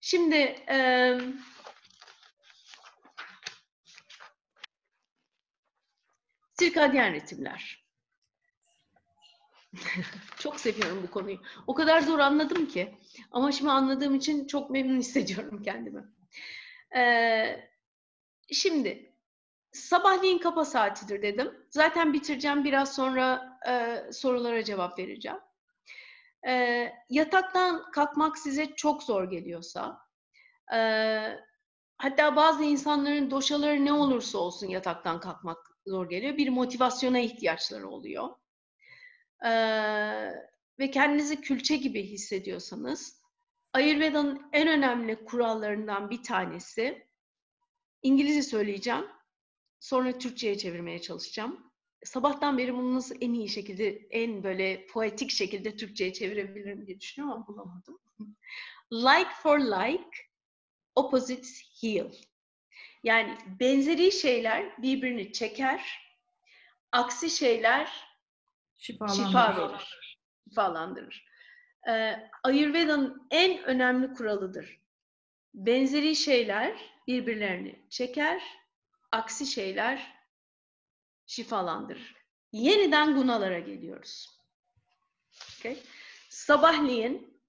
Şimdi e, sirkadyen ritimler. çok seviyorum bu konuyu. O kadar zor anladım ki. Ama şimdi anladığım için çok memnun hissediyorum kendimi. Ee, şimdi sabahleyin kapa saatidir dedim. Zaten bitireceğim. Biraz sonra e, sorulara cevap vereceğim. E, yataktan kalkmak size çok zor geliyorsa, e, hatta bazı insanların doşaları ne olursa olsun yataktan kalkmak zor geliyor. Bir motivasyona ihtiyaçları oluyor. E, ve kendinizi külçe gibi hissediyorsanız, Ayurveda'nın en önemli kurallarından bir tanesi, İngilizce söyleyeceğim, sonra Türkçe'ye çevirmeye çalışacağım sabahtan beri bunu nasıl en iyi şekilde, en böyle poetik şekilde Türkçe'ye çevirebilirim diye düşünüyorum ama bulamadım. like for like, opposites heal. Yani benzeri şeyler birbirini çeker, aksi şeyler şifa verir, şifalandırır. Ee, Ayurveda'nın en önemli kuralıdır. Benzeri şeyler birbirlerini çeker, aksi şeyler şifalandırır. Yeniden gunalara geliyoruz. Okay. Sabahleyin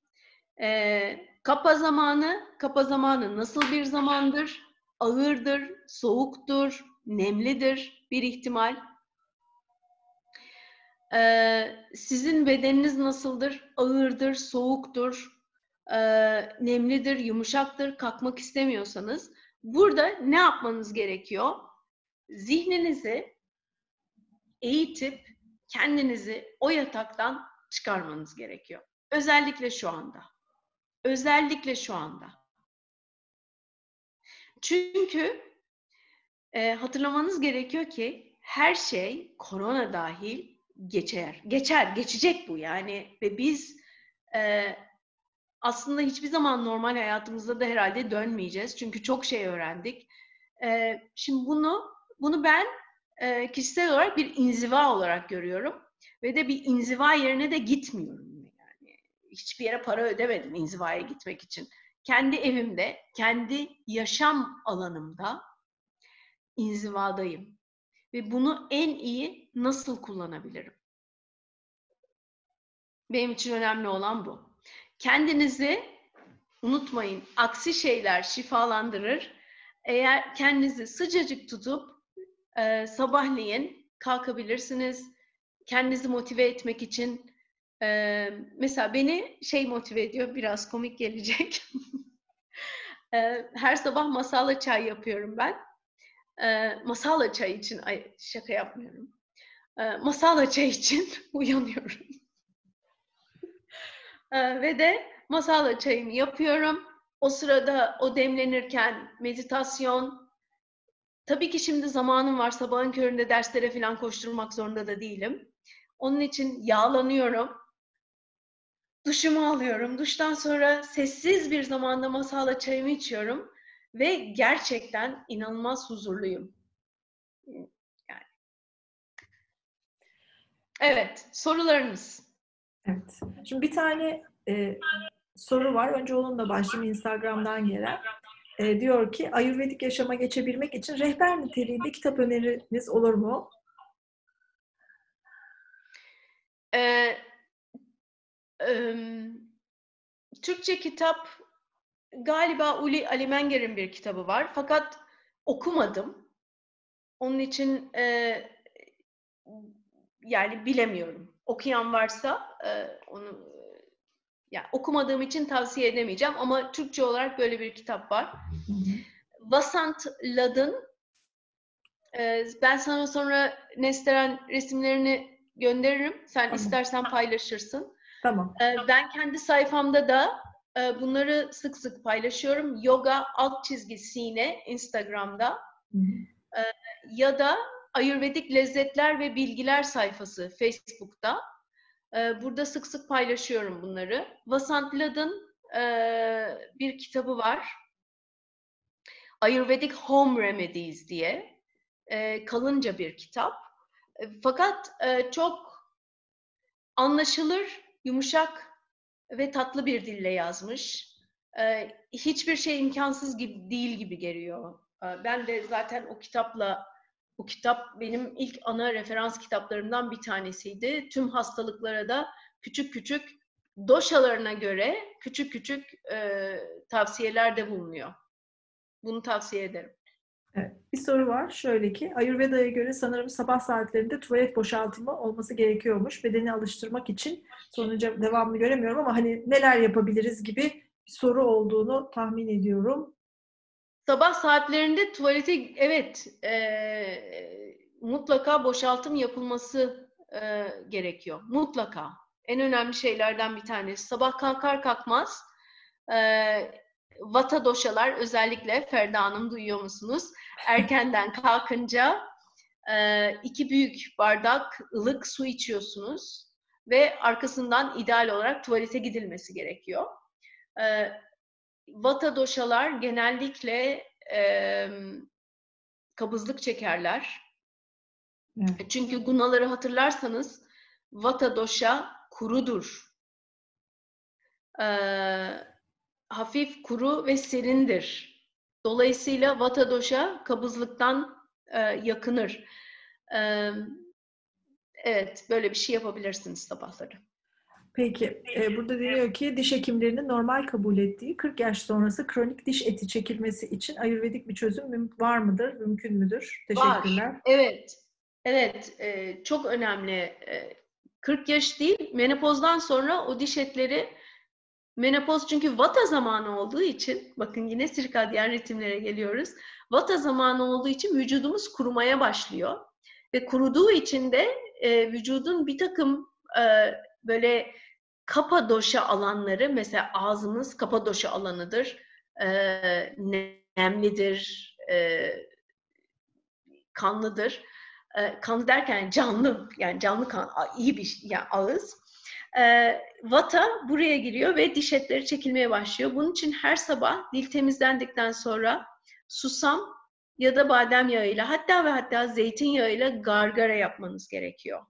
e, kapa zamanı, kapa zamanı nasıl bir zamandır? Ağırdır, soğuktur, nemlidir bir ihtimal. Ee, sizin bedeniniz nasıldır? Ağırdır, soğuktur, e, nemlidir, yumuşaktır, kalkmak istemiyorsanız burada ne yapmanız gerekiyor? Zihninizi eğitip kendinizi o yataktan çıkarmanız gerekiyor. Özellikle şu anda. Özellikle şu anda. Çünkü e, hatırlamanız gerekiyor ki her şey korona dahil geçer. Geçer, geçecek bu yani ve biz e, aslında hiçbir zaman normal hayatımızda da herhalde dönmeyeceğiz. Çünkü çok şey öğrendik. E, şimdi bunu bunu ben e, kişisel olarak bir inziva olarak görüyorum. Ve de bir inziva yerine de gitmiyorum. Yani hiçbir yere para ödemedim inzivaya gitmek için. Kendi evimde, kendi yaşam alanımda inzivadayım. Ve bunu en iyi nasıl kullanabilirim? Benim için önemli olan bu. Kendinizi unutmayın. Aksi şeyler şifalandırır. Eğer kendinizi sıcacık tutup e, sabahleyin kalkabilirsiniz. Kendinizi motive etmek için e, mesela beni şey motive ediyor biraz komik gelecek. e, her sabah masala çay yapıyorum ben. E, masala çay için ay şaka yapmıyorum. E, masala çay için uyanıyorum. e, ve de masala çayımı yapıyorum. O sırada o demlenirken meditasyon, Tabii ki şimdi zamanım var. Sabahın köründe derslere falan koşturmak zorunda da değilim. Onun için yağlanıyorum. Duşumu alıyorum. Duştan sonra sessiz bir zamanda masala çayımı içiyorum. Ve gerçekten inanılmaz huzurluyum. Yani. Evet, sorularınız. Evet. Şimdi bir tane e, soru var. Önce onunla başlayayım Instagram'dan gelen e, diyor ki Ayurvedik yaşama geçebilmek için rehber niteliğinde kitap öneriniz olur mu? Ee, e, Türkçe kitap galiba Uli Ali Menger'in bir kitabı var fakat okumadım. Onun için e, yani bilemiyorum. Okuyan varsa e, onu yani okumadığım için tavsiye edemeyeceğim ama Türkçe olarak böyle bir kitap var. Hı Vasant Lad'ın e, ben sana sonra Nesteren resimlerini gönderirim. Sen tamam. istersen paylaşırsın. Tamam. E, ben kendi sayfamda da e, bunları sık sık paylaşıyorum. Yoga alt çizgi sine Instagram'da. Hı. Ya da Ayurvedik Lezzetler ve Bilgiler sayfası Facebook'ta. Ee, burada sık sık paylaşıyorum bunları. Vasant Lad'ın e, bir kitabı var. Ayurvedic Home Remedies diye. E, kalınca bir kitap. E, fakat çok anlaşılır, yumuşak ve tatlı bir dille yazmış. e, hiçbir şey imkansız gibi değil gibi geliyor. E, ben de zaten o kitapla bu kitap benim ilk ana referans kitaplarımdan bir tanesiydi. Tüm hastalıklara da küçük küçük doşalarına göre küçük küçük e, tavsiyelerde bulunuyor. Bunu tavsiye ederim. Evet, bir soru var. Şöyle ki, Ayurveda'ya göre sanırım sabah saatlerinde tuvalet boşaltımı olması gerekiyormuş. Bedeni alıştırmak için sonuca devamlı göremiyorum ama hani neler yapabiliriz gibi bir soru olduğunu tahmin ediyorum. Sabah saatlerinde tuvalete evet e, mutlaka boşaltım yapılması e, gerekiyor. Mutlaka. En önemli şeylerden bir tanesi. Sabah kalkar kalkmaz e, vata doşalar özellikle Ferda Hanım duyuyor musunuz? Erkenden kalkınca e, iki büyük bardak ılık su içiyorsunuz ve arkasından ideal olarak tuvalete gidilmesi gerekiyor. E, vata doşalar genellikle e, kabızlık çekerler. Evet. Çünkü gunaları hatırlarsanız vata doşa kurudur. Ee, hafif kuru ve serindir. Dolayısıyla vata doşa kabızlıktan e, yakınır. E, evet, böyle bir şey yapabilirsiniz sabahları. Peki, e, burada deniyor ki diş hekimlerinin normal kabul ettiği 40 yaş sonrası kronik diş eti çekilmesi için ayurvedik bir çözüm var mıdır, mümkün müdür? Teşekkürler. Var, evet. Evet, e, çok önemli. E, 40 yaş değil, menopozdan sonra o diş etleri Menopoz çünkü vata zamanı olduğu için, bakın yine sirkadyen ritimlere geliyoruz. Vata zamanı olduğu için vücudumuz kurumaya başlıyor. Ve kuruduğu için de e, vücudun bir takım e, böyle kapadoşa alanları, mesela ağzımız kapadoşa alanıdır, e, nemlidir, e, kanlıdır. E, kanlı derken canlı, yani canlı kan, iyi bir yani ağız e, vata buraya giriyor ve diş etleri çekilmeye başlıyor. Bunun için her sabah dil temizlendikten sonra susam ya da badem yağıyla hatta ve hatta zeytinyağıyla gargara yapmanız gerekiyor.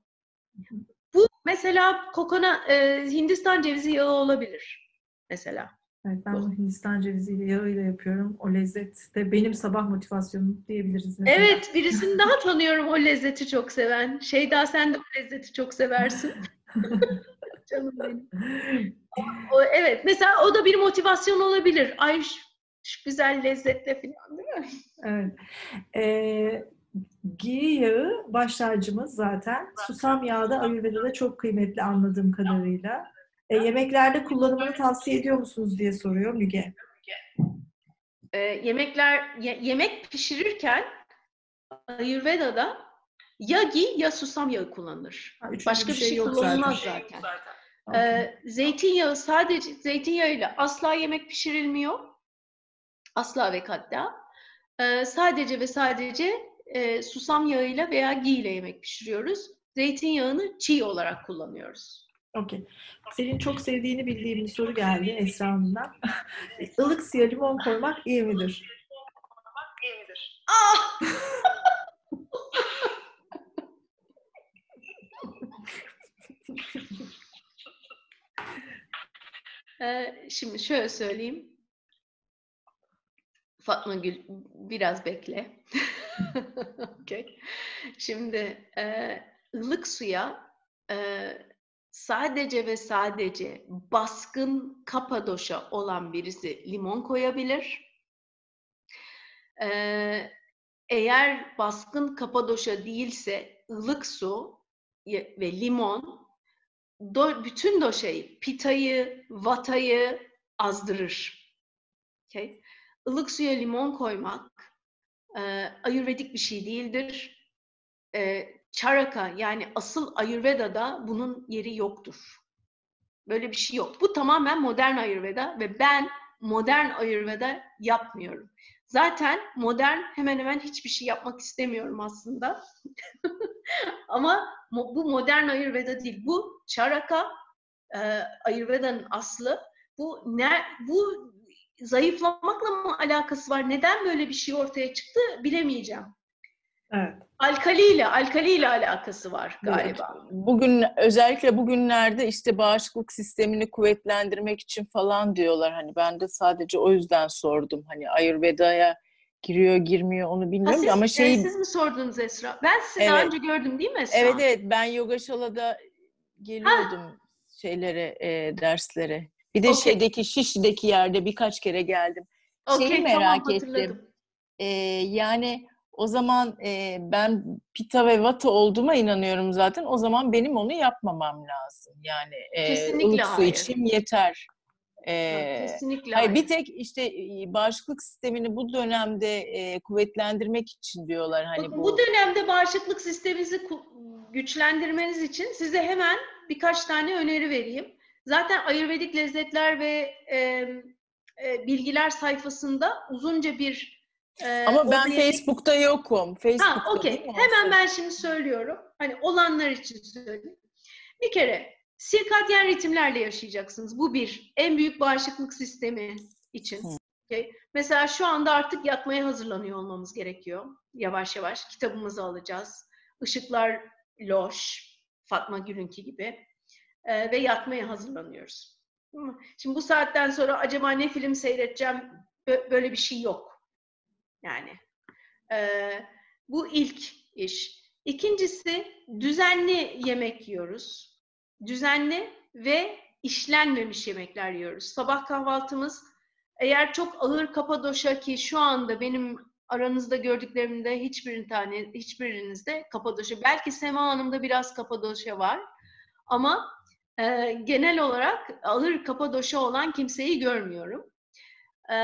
Bu mesela kokona e, Hindistan cevizi yağı olabilir mesela. Evet ben bu Hindistan cevizi yağıyla yapıyorum. O lezzet de benim sabah motivasyonum diyebiliriz mesela. Evet birisini daha tanıyorum o lezzeti çok seven. Şeyda sen de o lezzeti çok seversin. Canım benim. O, evet mesela o da bir motivasyon olabilir. Ay şu güzel lezzetle falan değil mi? Evet. Ee, Ghee yağı baş tacımız zaten. Susam yağı da Ayurveda'da çok kıymetli anladığım kadarıyla. E, yemeklerde kullanımını tavsiye ediyor musunuz diye soruyor Müge. E, yemekler ye, yemek pişirirken Ayurveda'da ya gi ya susam yağı kullanılır. Ha, Başka bir şey, şey kullanılmaz zaten. zaten. Okay. Zeytinyağı sadece zeytinyağıyla asla yemek pişirilmiyor. Asla ve hatta. Ee, sadece ve sadece e, susam yağıyla veya ghee ile yemek pişiriyoruz. Zeytinyağını çiğ olarak kullanıyoruz. Okey. Senin çok sevdiğini bildiğim bir soru geldi Esra Hanım'dan. Ilık suya limon koymak iyi midir? iyi midir? Ah! Şimdi şöyle söyleyeyim. Fatma Gül biraz bekle. okay. Şimdi e, ılık suya e, sadece ve sadece baskın kapadoşa olan birisi limon koyabilir. E, eğer baskın kapadoşa değilse ılık su ve limon do, bütün doşayı, pitayı, vatayı azdırır. Okay? Ilık suya limon koymak e, ayurvedik bir şey değildir. E, charaka yani asıl ayurvedada bunun yeri yoktur. Böyle bir şey yok. Bu tamamen modern ayurveda ve ben modern ayurveda yapmıyorum. Zaten modern hemen hemen hiçbir şey yapmak istemiyorum aslında. Ama bu modern Ayurveda değil. Bu Charaka e, Ayurveda'nın aslı. Bu ne bu zayıflamakla mı alakası var? Neden böyle bir şey ortaya çıktı bilemeyeceğim. Evet. Alkaliyle, alkaliyle alakası var galiba. Evet. Bugün özellikle bugünlerde işte bağışıklık sistemini kuvvetlendirmek için falan diyorlar. Hani ben de sadece o yüzden sordum. Hani Ayurveda'ya giriyor girmiyor onu bilmiyorum siz, ama şey siz mi sordunuz Esra? Ben sizi evet. daha önce gördüm değil mi Esra? Evet evet ben Yoga Shala'da geliyordum ha. şeylere e, derslere. Bir de okay. şeydeki Şişli'deki yerde birkaç kere geldim. Okay, Şeyi merak tamam, ettim. E, yani o zaman e, ben pita ve vata olduğuma inanıyorum zaten. O zaman benim onu yapmam lazım. Yani e, Kesinlikle ılık su içim yeter. E, Kesinlikle hayır. Bir tek işte bağışıklık sistemini bu dönemde e, kuvvetlendirmek için diyorlar. Hani Bakın, bu... bu dönemde bağışıklık sisteminizi güçlendirmeniz için size hemen birkaç tane öneri vereyim. Zaten Ayurvedik lezzetler ve e, e, bilgiler sayfasında uzunca bir ee, Ama ben Facebook'ta yokum. Facebook'ta ha, okey. Hemen ben şimdi söylüyorum. Hani olanlar için söyleyeyim. Bir kere sirkadyen ritimlerle yaşayacaksınız. Bu bir. En büyük bağışıklık sistemi için. Okay. Mesela şu anda artık yatmaya hazırlanıyor olmamız gerekiyor. Yavaş yavaş kitabımızı alacağız. Işıklar loş, Fatma Gül'ünki gibi. Ee, ve yatmaya hazırlanıyoruz. Şimdi bu saatten sonra acaba ne film seyredeceğim? Böyle bir şey yok. Yani e, bu ilk iş. İkincisi düzenli yemek yiyoruz. Düzenli ve işlenmemiş yemekler yiyoruz. Sabah kahvaltımız eğer çok ağır kapadoşa ki şu anda benim aranızda gördüklerimde hiçbirin tane hiçbirinizde kapadoşa belki Sema Hanım'da biraz kapadoşa var ama e, genel olarak ağır kapadoşa olan kimseyi görmüyorum. E,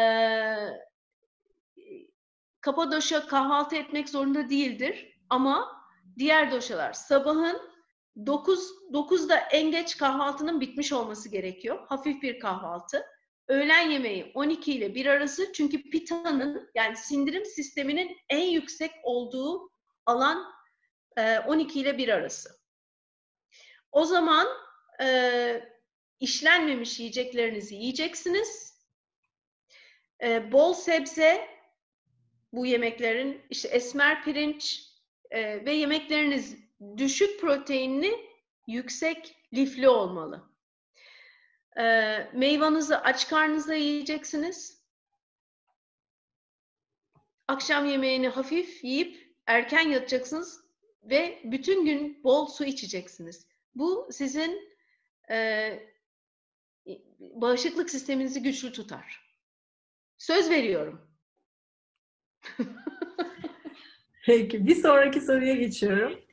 Kapadoşa kahvaltı etmek zorunda değildir ama diğer doşalar sabahın 9 9'da en geç kahvaltının bitmiş olması gerekiyor. Hafif bir kahvaltı. Öğlen yemeği 12 ile 1 arası çünkü pitanın yani sindirim sisteminin en yüksek olduğu alan 12 ile 1 arası. O zaman e, işlenmemiş yiyeceklerinizi yiyeceksiniz. E, bol sebze bu yemeklerin işte esmer pirinç e, ve yemekleriniz düşük proteinli, yüksek lifli olmalı. E, meyvanızı aç karnınızda yiyeceksiniz. Akşam yemeğini hafif yiyip erken yatacaksınız ve bütün gün bol su içeceksiniz. Bu sizin e, bağışıklık sisteminizi güçlü tutar. Söz veriyorum. Peki bir sonraki soruya geçiyorum.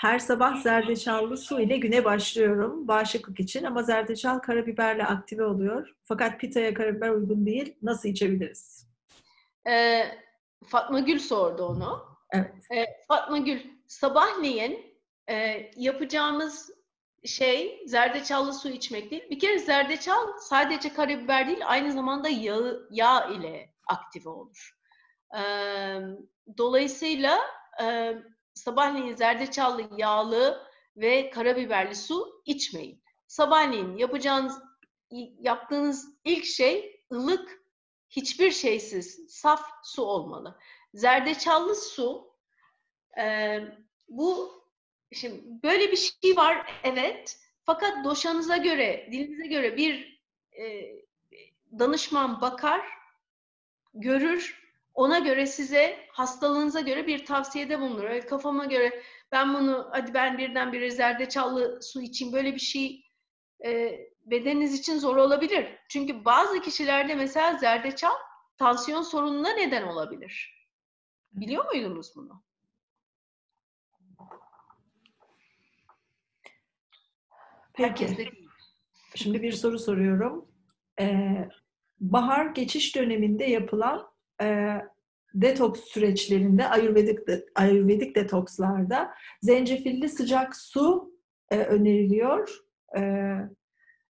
Her sabah zerdeçallı su ile güne başlıyorum bağışıklık için ama zerdeçal karabiberle aktive oluyor. Fakat pitaya karabiber uygun değil. Nasıl içebiliriz? Ee, Fatma Gül sordu onu. Evet. Ee, Fatma Gül, sabahleyin e, yapacağımız şey zerdeçallı su içmek değil. Bir kere zerdeçal sadece karabiber değil, aynı zamanda yağ, yağ ile aktive olur. Dolayısıyla sabahleyin zerdeçallı, yağlı ve karabiberli su içmeyin. Sabahleyin yapacağınız, yaptığınız ilk şey ılık, hiçbir şeysiz, saf su olmalı. Zerdeçallı su, bu şimdi böyle bir şey var, evet. Fakat doşanıza göre, dilinize göre bir danışman bakar, görür ona göre size hastalığınıza göre bir tavsiyede bulunur. Evet, kafama göre ben bunu hadi ben birdenbire zerdeçallı su içeyim böyle bir şey e, bedeniniz için zor olabilir. Çünkü bazı kişilerde mesela zerdeçal tansiyon sorununa neden olabilir. Biliyor muydunuz bunu? Peki. Şimdi bir soru soruyorum. Ee, bahar geçiş döneminde yapılan e, detoks süreçlerinde, ayurvedik, ayurvedik detokslarda zencefilli sıcak su e, öneriliyor. E,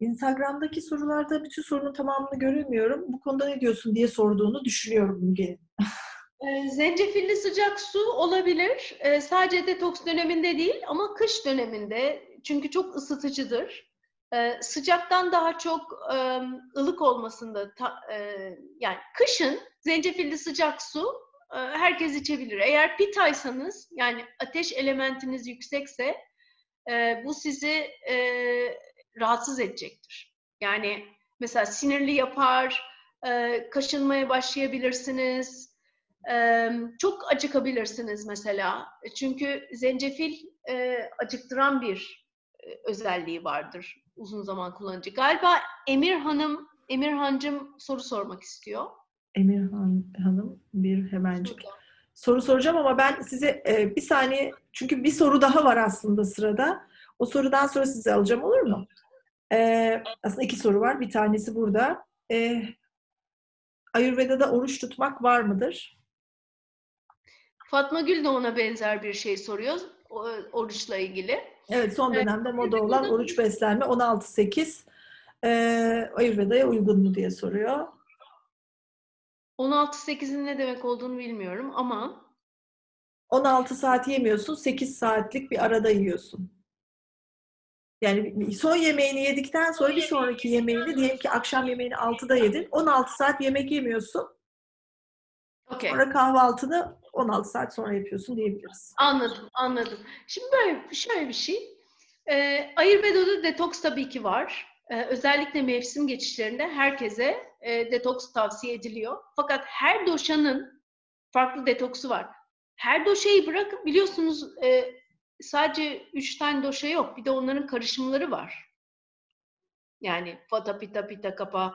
Instagram'daki sorularda bütün sorunun tamamını göremiyorum. Bu konuda ne diyorsun diye sorduğunu düşünüyorum Müge'nin. E, zencefilli sıcak su olabilir. E, sadece detoks döneminde değil ama kış döneminde çünkü çok ısıtıcıdır. E, sıcaktan daha çok ılık olmasında e, yani kışın zencefilli sıcak su e, herkes içebilir. Eğer pitaysanız yani ateş elementiniz yüksekse e, bu sizi rahatsız edecektir. Yani mesela sinirli yapar, kaşınmaya başlayabilirsiniz, çok acıkabilirsiniz mesela. Çünkü zencefil e, acıktıran bir özelliği vardır uzun zaman kullanıcı. Galiba Emir Hanım, Emir Hancım soru sormak istiyor. Emirhan Hanım bir hemencik. Şurada. Soru soracağım ama ben size e, bir saniye çünkü bir soru daha var aslında sırada. O sorudan sonra size alacağım olur mu? E, aslında iki soru var. Bir tanesi burada. E, Ayurveda'da oruç tutmak var mıdır? Fatma Gül de ona benzer bir şey soruyor oruçla ilgili. Evet son dönemde evet. moda olan oruç beslenme 16-8 e, Ayurveda'ya uygun mu diye soruyor. 16-8'in ne demek olduğunu bilmiyorum ama 16 saat yemiyorsun, 8 saatlik bir arada yiyorsun. Yani son yemeğini yedikten sonra bir sonraki yemeğini diyelim ki akşam yemeğini 6'da yedin. 16 saat yemek yemiyorsun. Okay. Sonra kahvaltını 16 saat sonra yapıyorsun diyebiliriz. Anladım, anladım. Şimdi böyle şöyle bir şey. Ee, Ayurveda'da detoks tabii ki var. Ee, özellikle mevsim geçişlerinde herkese e, detoks tavsiye ediliyor. Fakat her doşanın farklı detoksu var. Her doşayı bırakıp biliyorsunuz e, sadece üç tane doşa yok. Bir de onların karışımları var. Yani vata pita pita kapa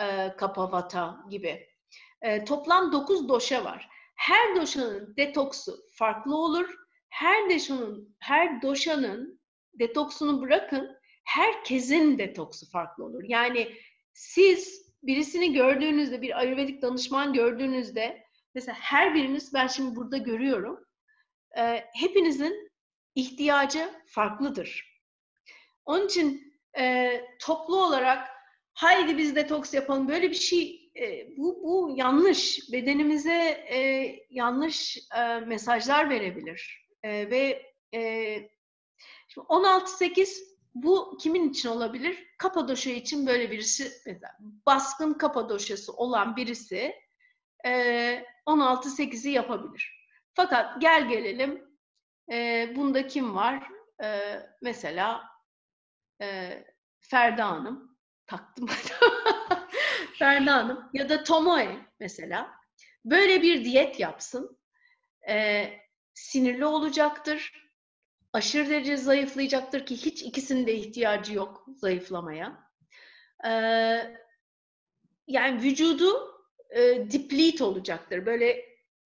e, kapa vata gibi. E, toplam dokuz doşa var. Her doşanın detoksu farklı olur. Her doşanın her doşanın detoksunu bırakın. Herkesin detoksu farklı olur. Yani siz birisini gördüğünüzde, bir ayurvedik danışman gördüğünüzde, mesela her biriniz ben şimdi burada görüyorum, e, hepinizin ihtiyacı farklıdır. Onun için e, toplu olarak haydi biz detoks yapalım böyle bir şey e, bu bu yanlış bedenimize e, yanlış e, mesajlar verebilir e, ve e, 16-8 bu kimin için olabilir? Kapadoşya için böyle birisi, mesela baskın kapadoşyası olan birisi e, 16-8'i yapabilir. Fakat gel gelelim e, bunda kim var? E, mesela e, Ferda Hanım, taktım Ferda Hanım ya da Tomoe mesela böyle bir diyet yapsın. E, sinirli olacaktır aşırı derece zayıflayacaktır ki hiç ikisinin de ihtiyacı yok zayıflamaya. Ee, yani vücudu e, deplete olacaktır. Böyle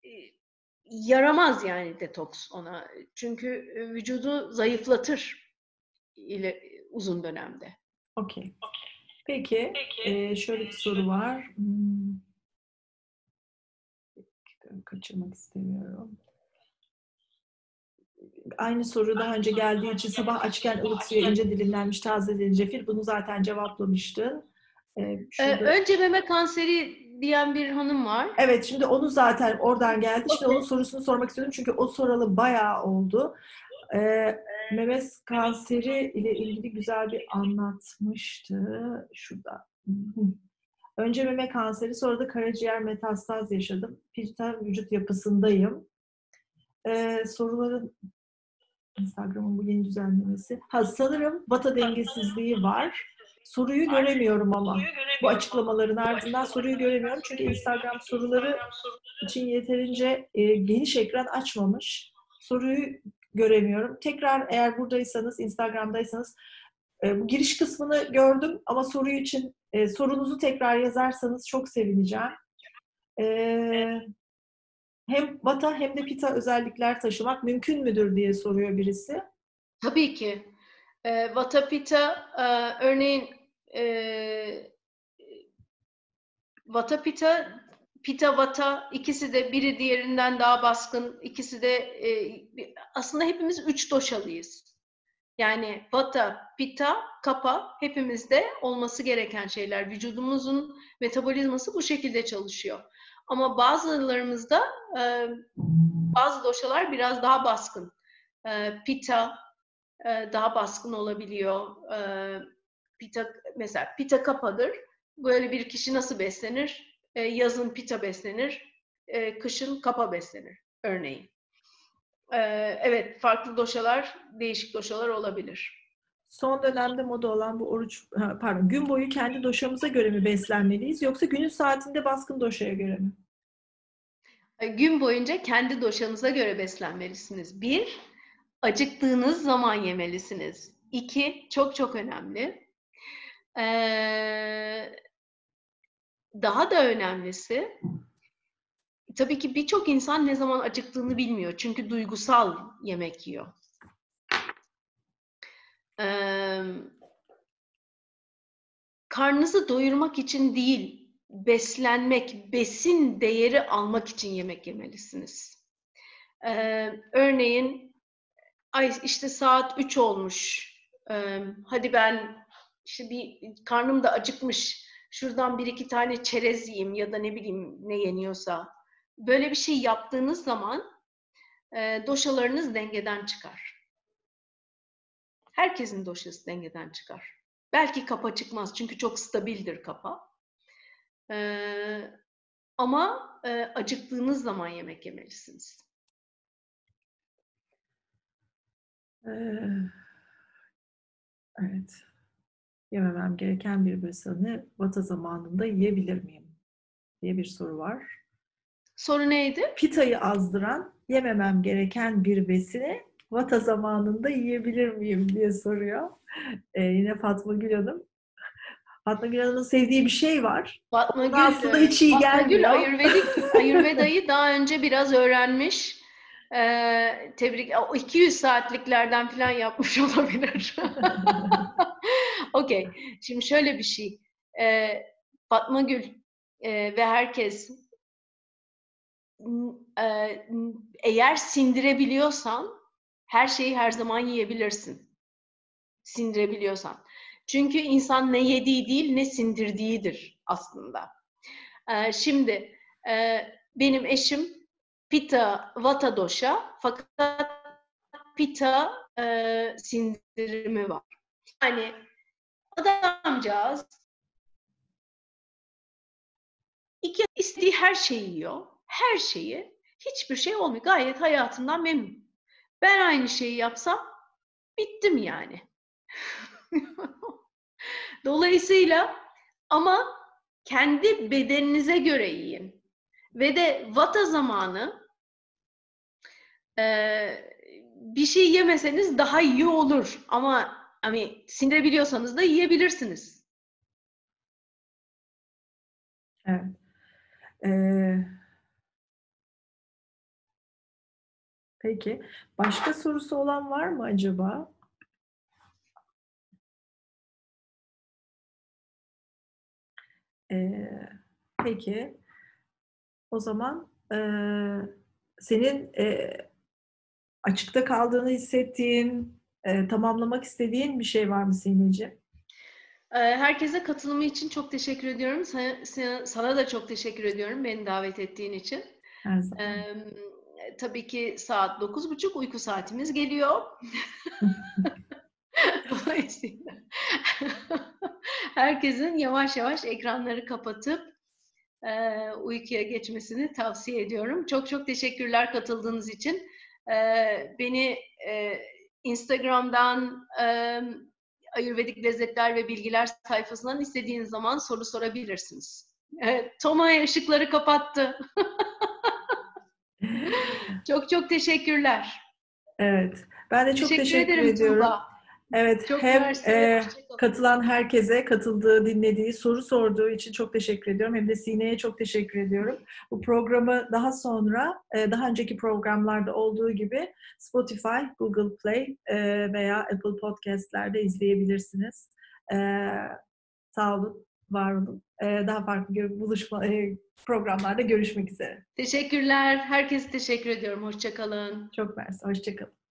e, yaramaz yani detoks ona. Çünkü e, vücudu zayıflatır ile uzun dönemde. Okey. Peki, Peki. Şöyle bir soru var. Hmm. Kaçırmak istemiyorum aynı soru daha önce geldiği için sabah açken ılık suya ince dilimlenmiş taze zencefil. Bunu zaten cevaplamıştın. Ee, şurada... ee, önce meme kanseri diyen bir hanım var. Evet şimdi onu zaten oradan geldi. Şimdi okay. onun sorusunu sormak istiyorum çünkü o soralı bayağı oldu. Ee, meme kanseri ile ilgili güzel bir anlatmıştı. Şurada. Önce meme kanseri sonra da karaciğer metastaz yaşadım. Pirita vücut yapısındayım. Ee, soruların Instagram'ın bu yeni düzenlemesi. Ha sanırım vata dengesizliği var. Soruyu göremiyorum ama. Bu açıklamaların ardından soruyu göremiyorum. Çünkü Instagram soruları için yeterince e, geniş ekran açmamış. Soruyu göremiyorum. Tekrar eğer buradaysanız, Instagram'daysanız e, bu giriş kısmını gördüm ama soruyu için e, sorunuzu tekrar yazarsanız çok sevineceğim. E, hem vata hem de pita özellikler taşımak mümkün müdür diye soruyor birisi. Tabii ki. Vata pita örneğin vata pita pita vata ikisi de biri diğerinden daha baskın ikisi de e, aslında hepimiz üç doşalıyız. Yani vata, pita, kapa hepimizde olması gereken şeyler. Vücudumuzun metabolizması bu şekilde çalışıyor. Ama bazılarımızda e, bazı doşalar biraz daha baskın. E, pita e, daha baskın olabiliyor. E, pita mesela pita kapadır. Böyle bir kişi nasıl beslenir? E, yazın pita beslenir. e, kışın kapa beslenir örneğin. E, evet farklı doşalar, değişik doşalar olabilir. Son dönemde moda olan bu oruç, pardon gün boyu kendi doşamıza göre mi beslenmeliyiz yoksa günün saatinde baskın doşaya göre mi? E, gün boyunca kendi doşanıza göre beslenmelisiniz. Bir, acıktığınız zaman yemelisiniz. İki, çok çok önemli. Ee, daha da önemlisi, tabii ki birçok insan ne zaman acıktığını bilmiyor. Çünkü duygusal yemek yiyor. Ee, karnınızı doyurmak için değil, beslenmek, besin değeri almak için yemek yemelisiniz. Ee, örneğin, ay işte saat 3 olmuş, ee, hadi ben işte bir karnım da acıkmış, şuradan bir iki tane çerez yiyeyim ya da ne bileyim ne yeniyorsa. Böyle bir şey yaptığınız zaman e, doşalarınız dengeden çıkar. Herkesin doşası dengeden çıkar. Belki kapa çıkmaz çünkü çok stabildir kapa. Ee, ama e, acıktığınız zaman yemek yemelisiniz. Ee, evet. Yememem gereken bir besini vata zamanında yiyebilir miyim? diye bir soru var. Soru neydi? Pitayı azdıran yememem gereken bir besini vata zamanında yiyebilir miyim diye soruyor. Ee, yine Fatma Gül Hanım. Fatma Gül Hanım'ın sevdiği bir şey var. Fatma Gül, aslında hiç iyi Fatma gelmiyor. Gül Ayurvedik, Ayurveda'yı daha önce biraz öğrenmiş. Ee, tebrik, o 200 saatliklerden falan yapmış olabilir. Okey. Şimdi şöyle bir şey. Ee, Fatma Gül e, ve herkes e, eğer sindirebiliyorsan her şeyi her zaman yiyebilirsin. Sindirebiliyorsan. Çünkü insan ne yediği değil ne sindirdiğidir aslında. Ee, şimdi e, benim eşim Pita Vata Dosha fakat Pita e, sindirimi var. Yani adamcağız iki istediği her şeyi yiyor. Her şeyi. Hiçbir şey olmuyor. Gayet hayatından memnun. Ben aynı şeyi yapsam bittim yani. Dolayısıyla ama kendi bedeninize göre yiyin. Ve de vata zamanı e, bir şey yemeseniz daha iyi olur. Ama hani sindirebiliyorsanız da yiyebilirsiniz. Evet. Ee, peki. Başka sorusu olan var mı acaba? Ee, peki. O zaman e, senin e, açıkta kaldığını hissettiğin, e, tamamlamak istediğin bir şey var mı Sineciğim? Herkese katılımı için çok teşekkür ediyorum. Sana, sana da çok teşekkür ediyorum beni davet ettiğin için. Her zaman. Ee, tabii ki saat dokuz buçuk uyku saatimiz geliyor. Dolayısıyla herkesin yavaş yavaş ekranları kapatıp e, uykuya geçmesini tavsiye ediyorum. Çok çok teşekkürler katıldığınız için. E, beni e, Instagram'dan e, Ayurvedik Lezzetler ve Bilgiler sayfasından istediğiniz zaman soru sorabilirsiniz. Evet, Toma ışıkları kapattı. çok çok teşekkürler. Evet. Ben de çok teşekkür, teşekkür ederim ediyorum. Tuğba. Evet, Çok hem e, katılan herkese, katıldığı, dinlediği, soru sorduğu için çok teşekkür ediyorum. Hem de Sine'ye çok teşekkür ediyorum. Bu programı daha sonra, e, daha önceki programlarda olduğu gibi Spotify, Google Play e, veya Apple Podcast'lerde izleyebilirsiniz. E, sağ olun, var olun. E, daha farklı gö- buluşma e, programlarda görüşmek üzere. Teşekkürler. Herkese teşekkür ediyorum. Hoşçakalın. Çok mersi, hoşçakalın.